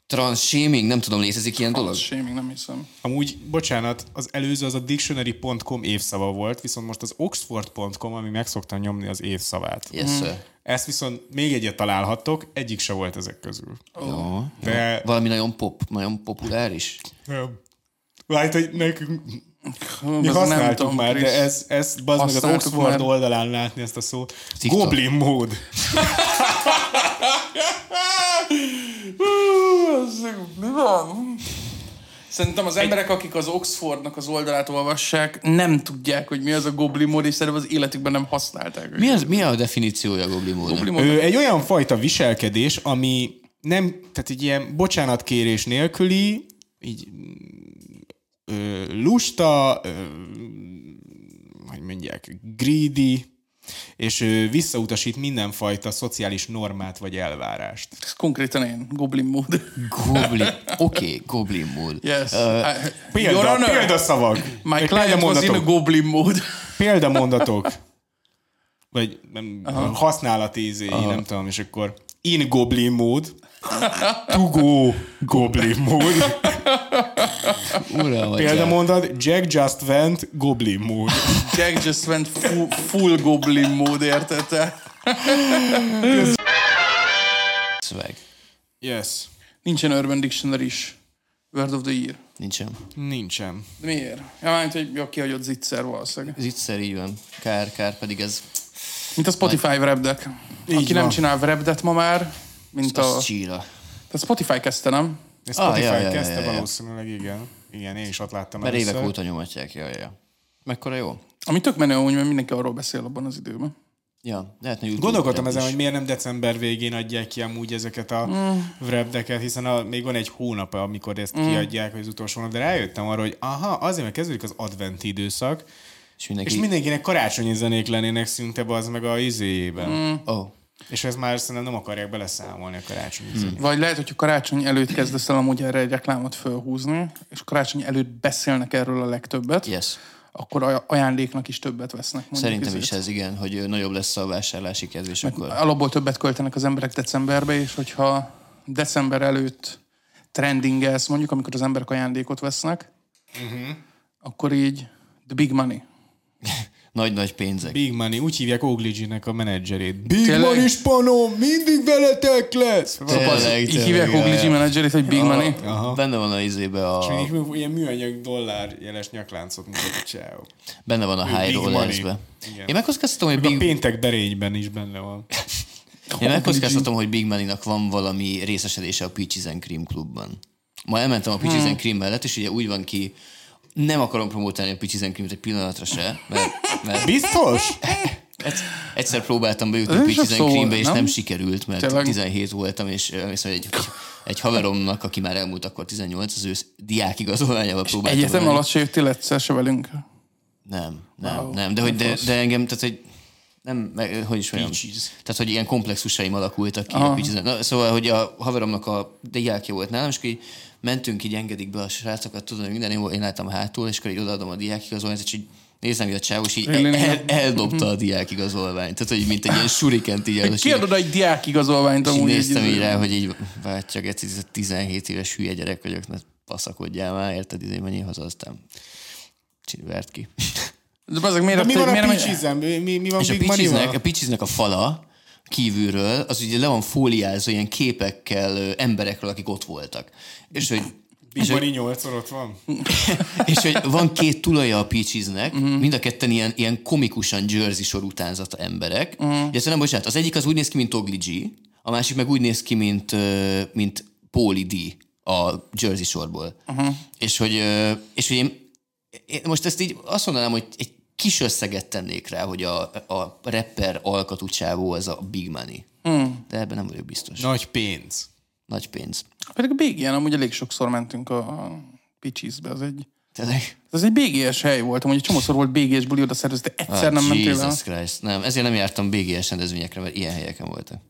trans shaming, nem tudom, létezik ilyen dolog? Az shaming, nem hiszem. Amúgy, bocsánat, az előző az a dictionary.com évszava volt, viszont most az oxford.com, ami meg szokta nyomni az évszavát. Yes, sir. Ezt viszont még egyet találhattok, egyik se volt ezek közül. Jó. De Valami nagyon pop, nagyon populáris. nem. Lehet, hogy nekünk mi Az nem használtuk tudom, már, de ez, ez bazd meg az Oxford már. oldalán látni ezt a szót. TikTok. Goblin mód. Mi van? Szerintem az emberek, akik az Oxfordnak az oldalát olvassák, nem tudják, hogy mi az a goblin mód, és szerintem az életükben nem használták. Mi, az, mi a definíciója a goblin módnak? Egy olyan fajta viselkedés, ami nem, tehát egy ilyen bocsánatkérés nélküli, így ö, lusta, ö, hogy mondják, greedy, és ö, visszautasít mindenfajta szociális normát vagy elvárást. Ez konkrétan én, goblin mód. Goblin. Oké, okay, goblin mód. Yes. Uh, Your Példa, Honor, példaszavak. My Vagy client was in a példamondatok. goblin mód. Példamondatok. Vagy nem, használati izéi, nem tudom, és akkor in goblin mód, to go goblin mód. Uram, Példamondat, Jack just went goblin mód. Jack just went full, full goblin mód, érted te? Szöveg. Yes. Nincsen Urban Dictionary is. Word of the Year. Nincsen. Nincsen. De miért? Ja, mármint, hogy jó, kihagyott zicser valószínűleg. Egyszer így van. Kár, kár, pedig ez Mint a Spotify wrapdeck. Aki nem van. csinál wrapdet ma már, mint a... az csíra. A Spotify kezdte, nem? Ez Ah, Spotify ja, ja, ja, kezdte ja, ja. valószínűleg, igen. Igen, én is ott láttam Mert évek először. óta nyomatják, ja, ja. Mekkora jó? Ami tök menő úgy, mert mindenki arról beszél abban az időben. Ja, lehetne YouTube Gondolkodtam ezen, is. hogy miért nem december végén adják ki amúgy ezeket a Mm. wrapdeket, hiszen a, még van egy hónap, amikor ezt kiadják, hogy az utolsó hónap, de rájöttem arra, hogy aha, azért, mert kezdődik az advent időszak, És mindenki... és mindenkinek karácsonyi zenék lennének szinte az meg a izéjében. Mm. Oh. És ez már szerintem nem akarják beleszámolni a karácsonyi zenét. Vagy lehet, hogy a karácsony előtt kezdesz el amúgy erre egy reklámot fölhúzni, és karácsony előtt beszélnek erről a legtöbbet, Yes. akkor aj- ajándéknak is többet vesznek. Szerintem ezért. is ez igen, hogy nagyobb lesz a vásárlási kedv, és akkor... Alapból többet költenek az emberek decemberbe, és hogyha december előtt trendingelsz, mondjuk, amikor az emberek ajándékot vesznek, Mhm. akkor így the big money. Nagy-nagy pénzek. Big Money, úgy hívják Ogligy-nek a menedzserét. Big Tényleg? Money spanom, mindig veletek lesz! Tényleg, Így tényleg, hívják Ogligi menedzserét, hogy big money. Aha. Benne van a izébe a... És még ilyen műanyag dollár jeles nyakláncot mutat, ciao. Benne van a Big high rollersbe. Én megkockáztatom, hogy A Big, péntek berényben is benne van. én megkockáztatom, hogy Big Money-nak van valami részesedése a Peaches and Cream klubban. Ma elmentem a Peaches Hmm. and Cream mellett, és ugye úgy van ki, nem akarom promotálni a Peaches and Cream-t egy pillanatra se, mert, mert Biztos? egyszer, próbáltam bejutni a szó, Creambe, és nem? nem sikerült, mert Tényleg? 17 voltam, és viszont egy, egy haveromnak, aki már elmúlt akkor 18, az ő diák igazolványával próbáltam. Egyetem alatt se jöttél egyszer se velünk. Nem, nem, Wow, nem, de, hogy de, de engem, tehát hogy nem, meg, hogy is mondjam. Peaches. Tehát, hogy ilyen komplexusaim alakultak ki a Peaches-nek. Na, szóval, hogy a haveromnak a diákja volt nálam, és akkor így mentünk, így engedik be a srácokat, tudom, hogy minden jó, én láttam hátul, és akkor így odaadom a diákigazolványt, és így nézem, hogy a csávó, és így el, el, eldobta a diákigazolványt. Tehát, hogy mint egy ilyen surikent így. és így- Kiadod egy diák igazolványt és amúgy. néztem így- rá, hogy így bátya, geci, ez a 17 éves hülye gyerek vagyok, ne faszakodjál már, érted, izé menjél haza, aztán vert ki. De bazeg, miért De mi van a Peaches-en? Mi, mi, mi van És a Big Money-val? a Peachesnek a fala kívülről, az ugye le van fóliázva ilyen képekkel emberekről, akik ott voltak. És hogy, és, Money 8 ott van. és hogy van két tulaja a Peachesnek, mind a ketten ilyen, ilyen komikusan Jersey sor utánzata emberek. Uh-huh. nem, bocsánat, az egyik az úgy néz ki, mint Ogli G, a másik meg úgy néz ki, mint, mint Paulie D a Jersey sorból. Uh-huh. És hogy, és hogy én, én most ezt így azt mondanám, hogy egy kis összeget tennék rá, hogy a, a rapper alkatú csávó az a Big Money. Hmm. De ebben nem vagyok biztos. Nagy pénz. Nagy pénz. Pedig a BGN amúgy elég sokszor mentünk a, a Peaches-be. Az egy, Tényleg? az egy BGS hely volt, amúgy egy csomószor volt BGS buli oda szervezett, de egyszer nem mentél el. Ah, Jesus Christ. Nem, ezért nem jártam BGS rendezvényekre, mert ilyen helyeken voltak.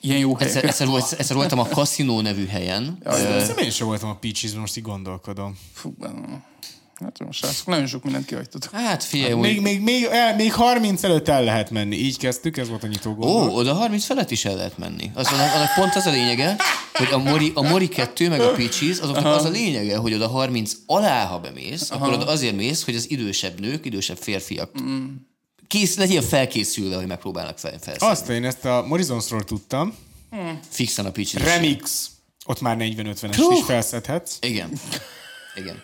Ilyen jó Egyszer, helyek. egyszer, volt, egyszer voltam a Casino nevű helyen. Szerintem én sem voltam a Peaches-ben, most így gondolkodom. Fú, hát most srácok, nagyon sok mindent kihagytatok. Hát figyelj, Még, úgy... még, még, el, még 30 előtt el lehet menni. Így kezdtük, ez volt a nyitó Ó, gondol. oda 30 felett is el lehet menni. Az, annak, pont az a lényege, hogy a Mori, a Mori 2 meg a Peaches, azoknak az a lényege, hogy oda 30 alá, ha bemész, Aha. akkor oda azért mész, hogy az idősebb nők, idősebb férfiak kész, legyél felkészülve, hogy megpróbálnak fel, felszállni. Azt én ezt a Morrisonsról tudtam. Fixen a Peaches. Remix. Ott már 40-50-es Hú. is felszedhetsz. Igen. Igen.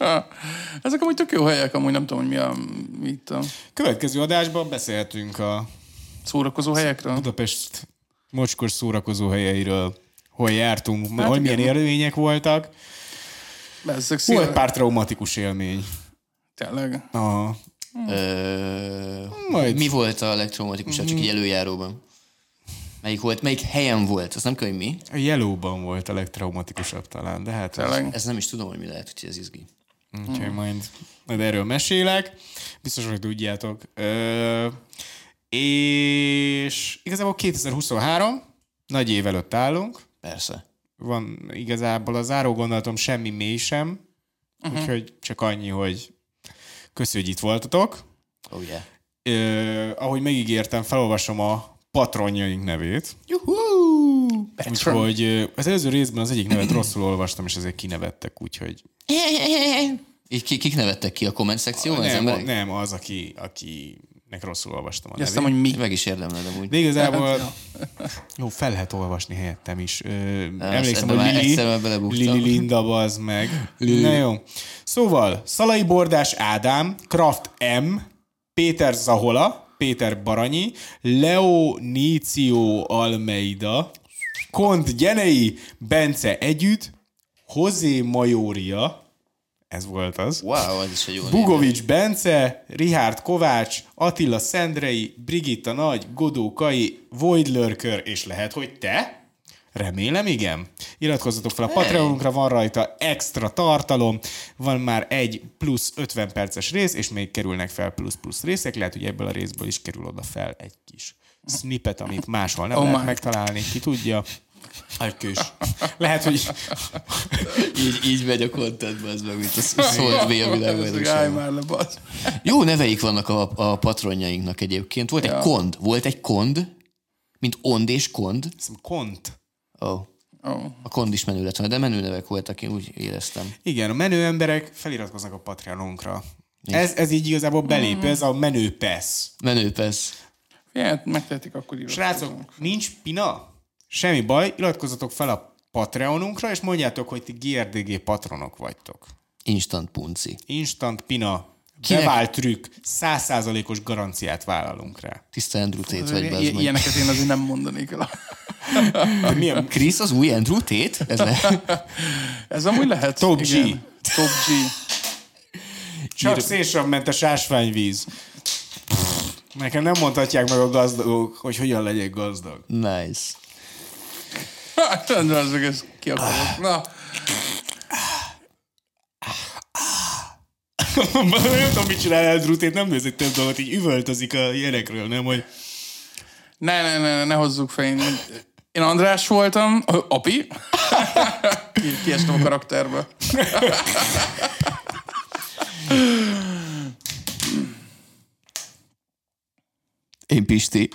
Ezek amúgy tök jó helyek, amúgy nem tudom, hogy mi a, mi itt a Következő adásban beszélhetünk a szórakozó helyekről. Budapest mocskos szórakozó helyeiről, hol jártunk, Hát hol milyen élmények voltak. Ezek Volt szél... pár traumatikus élmény. Tényleg. Aha. Ö, Majd. Mi volt a legtraumatikusabb, csak egy előjáróban? Melyik volt, melyik helyen volt? Az nem kell, hogy mi. A Yellowban volt a legtraumatikusabb talán, de hát ez, Tényleg. Ez nem is tudom, hogy mi lehet, úgyhogy ez izgi. úgyhogy majd, majd erről mesélek. Biztos, hogy tudjátok. Ö, és igazából 2023, nagy év előtt állunk. Persze. Van igazából a záró gondolatom semmi mély sem, uh-huh. úgyhogy csak annyi, hogy köszi, hogy itt voltatok. Oh yeah. Ö, ahogy megígértem, felolvasom a patronjaink nevét. Juhú! Úgyhogy ö, az előző részben az egyik nevet rosszul olvastam, és ezért kinevettek, úgyhogy Így ki- kik nevettek ki a komment szekcióban nem, emberek? nem, az, aki, akinek rosszul olvastam a Azt nevét. hogy mi. Meg is érdemled amúgy. De igazából jó, fel lehet olvasni helyettem is. Ö, emlékszem, ebbe hogy Lili. Lili Linda bazd meg. Na jó. Szóval, Szalai Bordás Ádám, Kraft M, Péter Zahola, Péter Baranyi, Leonicio Almeida, Kont Gyenei, Bence Együtt, José Majória, ez volt az, Wow, ez is egy jó név. Bugovics Bence, Rihárd Kovács, Attila Szendrei, Brigitta Nagy, Godó Kai, Voidlörkör, és lehet, hogy te? Remélem, igen. Iratkozzatok fel a Patreonunkra, van rajta extra tartalom, van már egy plusz 50 perces rész, és még kerülnek fel plusz-plusz részek, lehet, hogy ebből a részből is kerül oda fel egy kis snippet, amit máshol nem Oh lehet my. megtalálni, ki tudja. Agykős. Lehet, hogy Így, így megy a contentbe, ez meg, mint a szólt a világbajnokság. Jó neveik vannak a, a patronjainknak egyébként. Volt egy kond. Volt egy kond, mint ond és kond. kont. Oh. Oh. A kond is menő lett volna, de menő nevek voltak, én úgy éreztem. Igen, a menő emberek feliratkoznak a Patreonunkra. Ez, ez így igazából belépő, ez a menő pass. Menő persze. Figyelj, megtehetik akkor. Srácok, nincs pina? Semmi baj, iratkozzatok fel a Patreonunkra, és mondjátok, hogy ti GRDG patronok vagytok. Instant punci. Instant pina, Kinek? bevált trükk, százszázalékos garanciát vállalunk rá. Tiszta Andrew Tate vagy, meg. Ilyeneket én azért nem mondanék el. De milyen Krisz az új Andrew Tate? Ez le... Ez amúgy lehet. Top G. Igen. Top G. csak szénsavmentes ásványvíz. Nekem nem mondhatják meg a gazdagok, hogy hogyan legyek gazdag. Nice. Hát, az meg ez ki akarok. Na, nem tudom, mit csinál Eldrutét, nem néz egy több dolgot, így üvöltözik a ilyenekről, nem, hogy Ne, ne, ne, ne, ne hozzuk fel. Én, én András voltam, api. Ki- Kiestem a karakterbe. Én Pisti.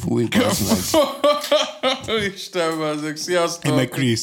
Fúj, bazd meg. Isten, ezek. Sziasztok! meg Chris.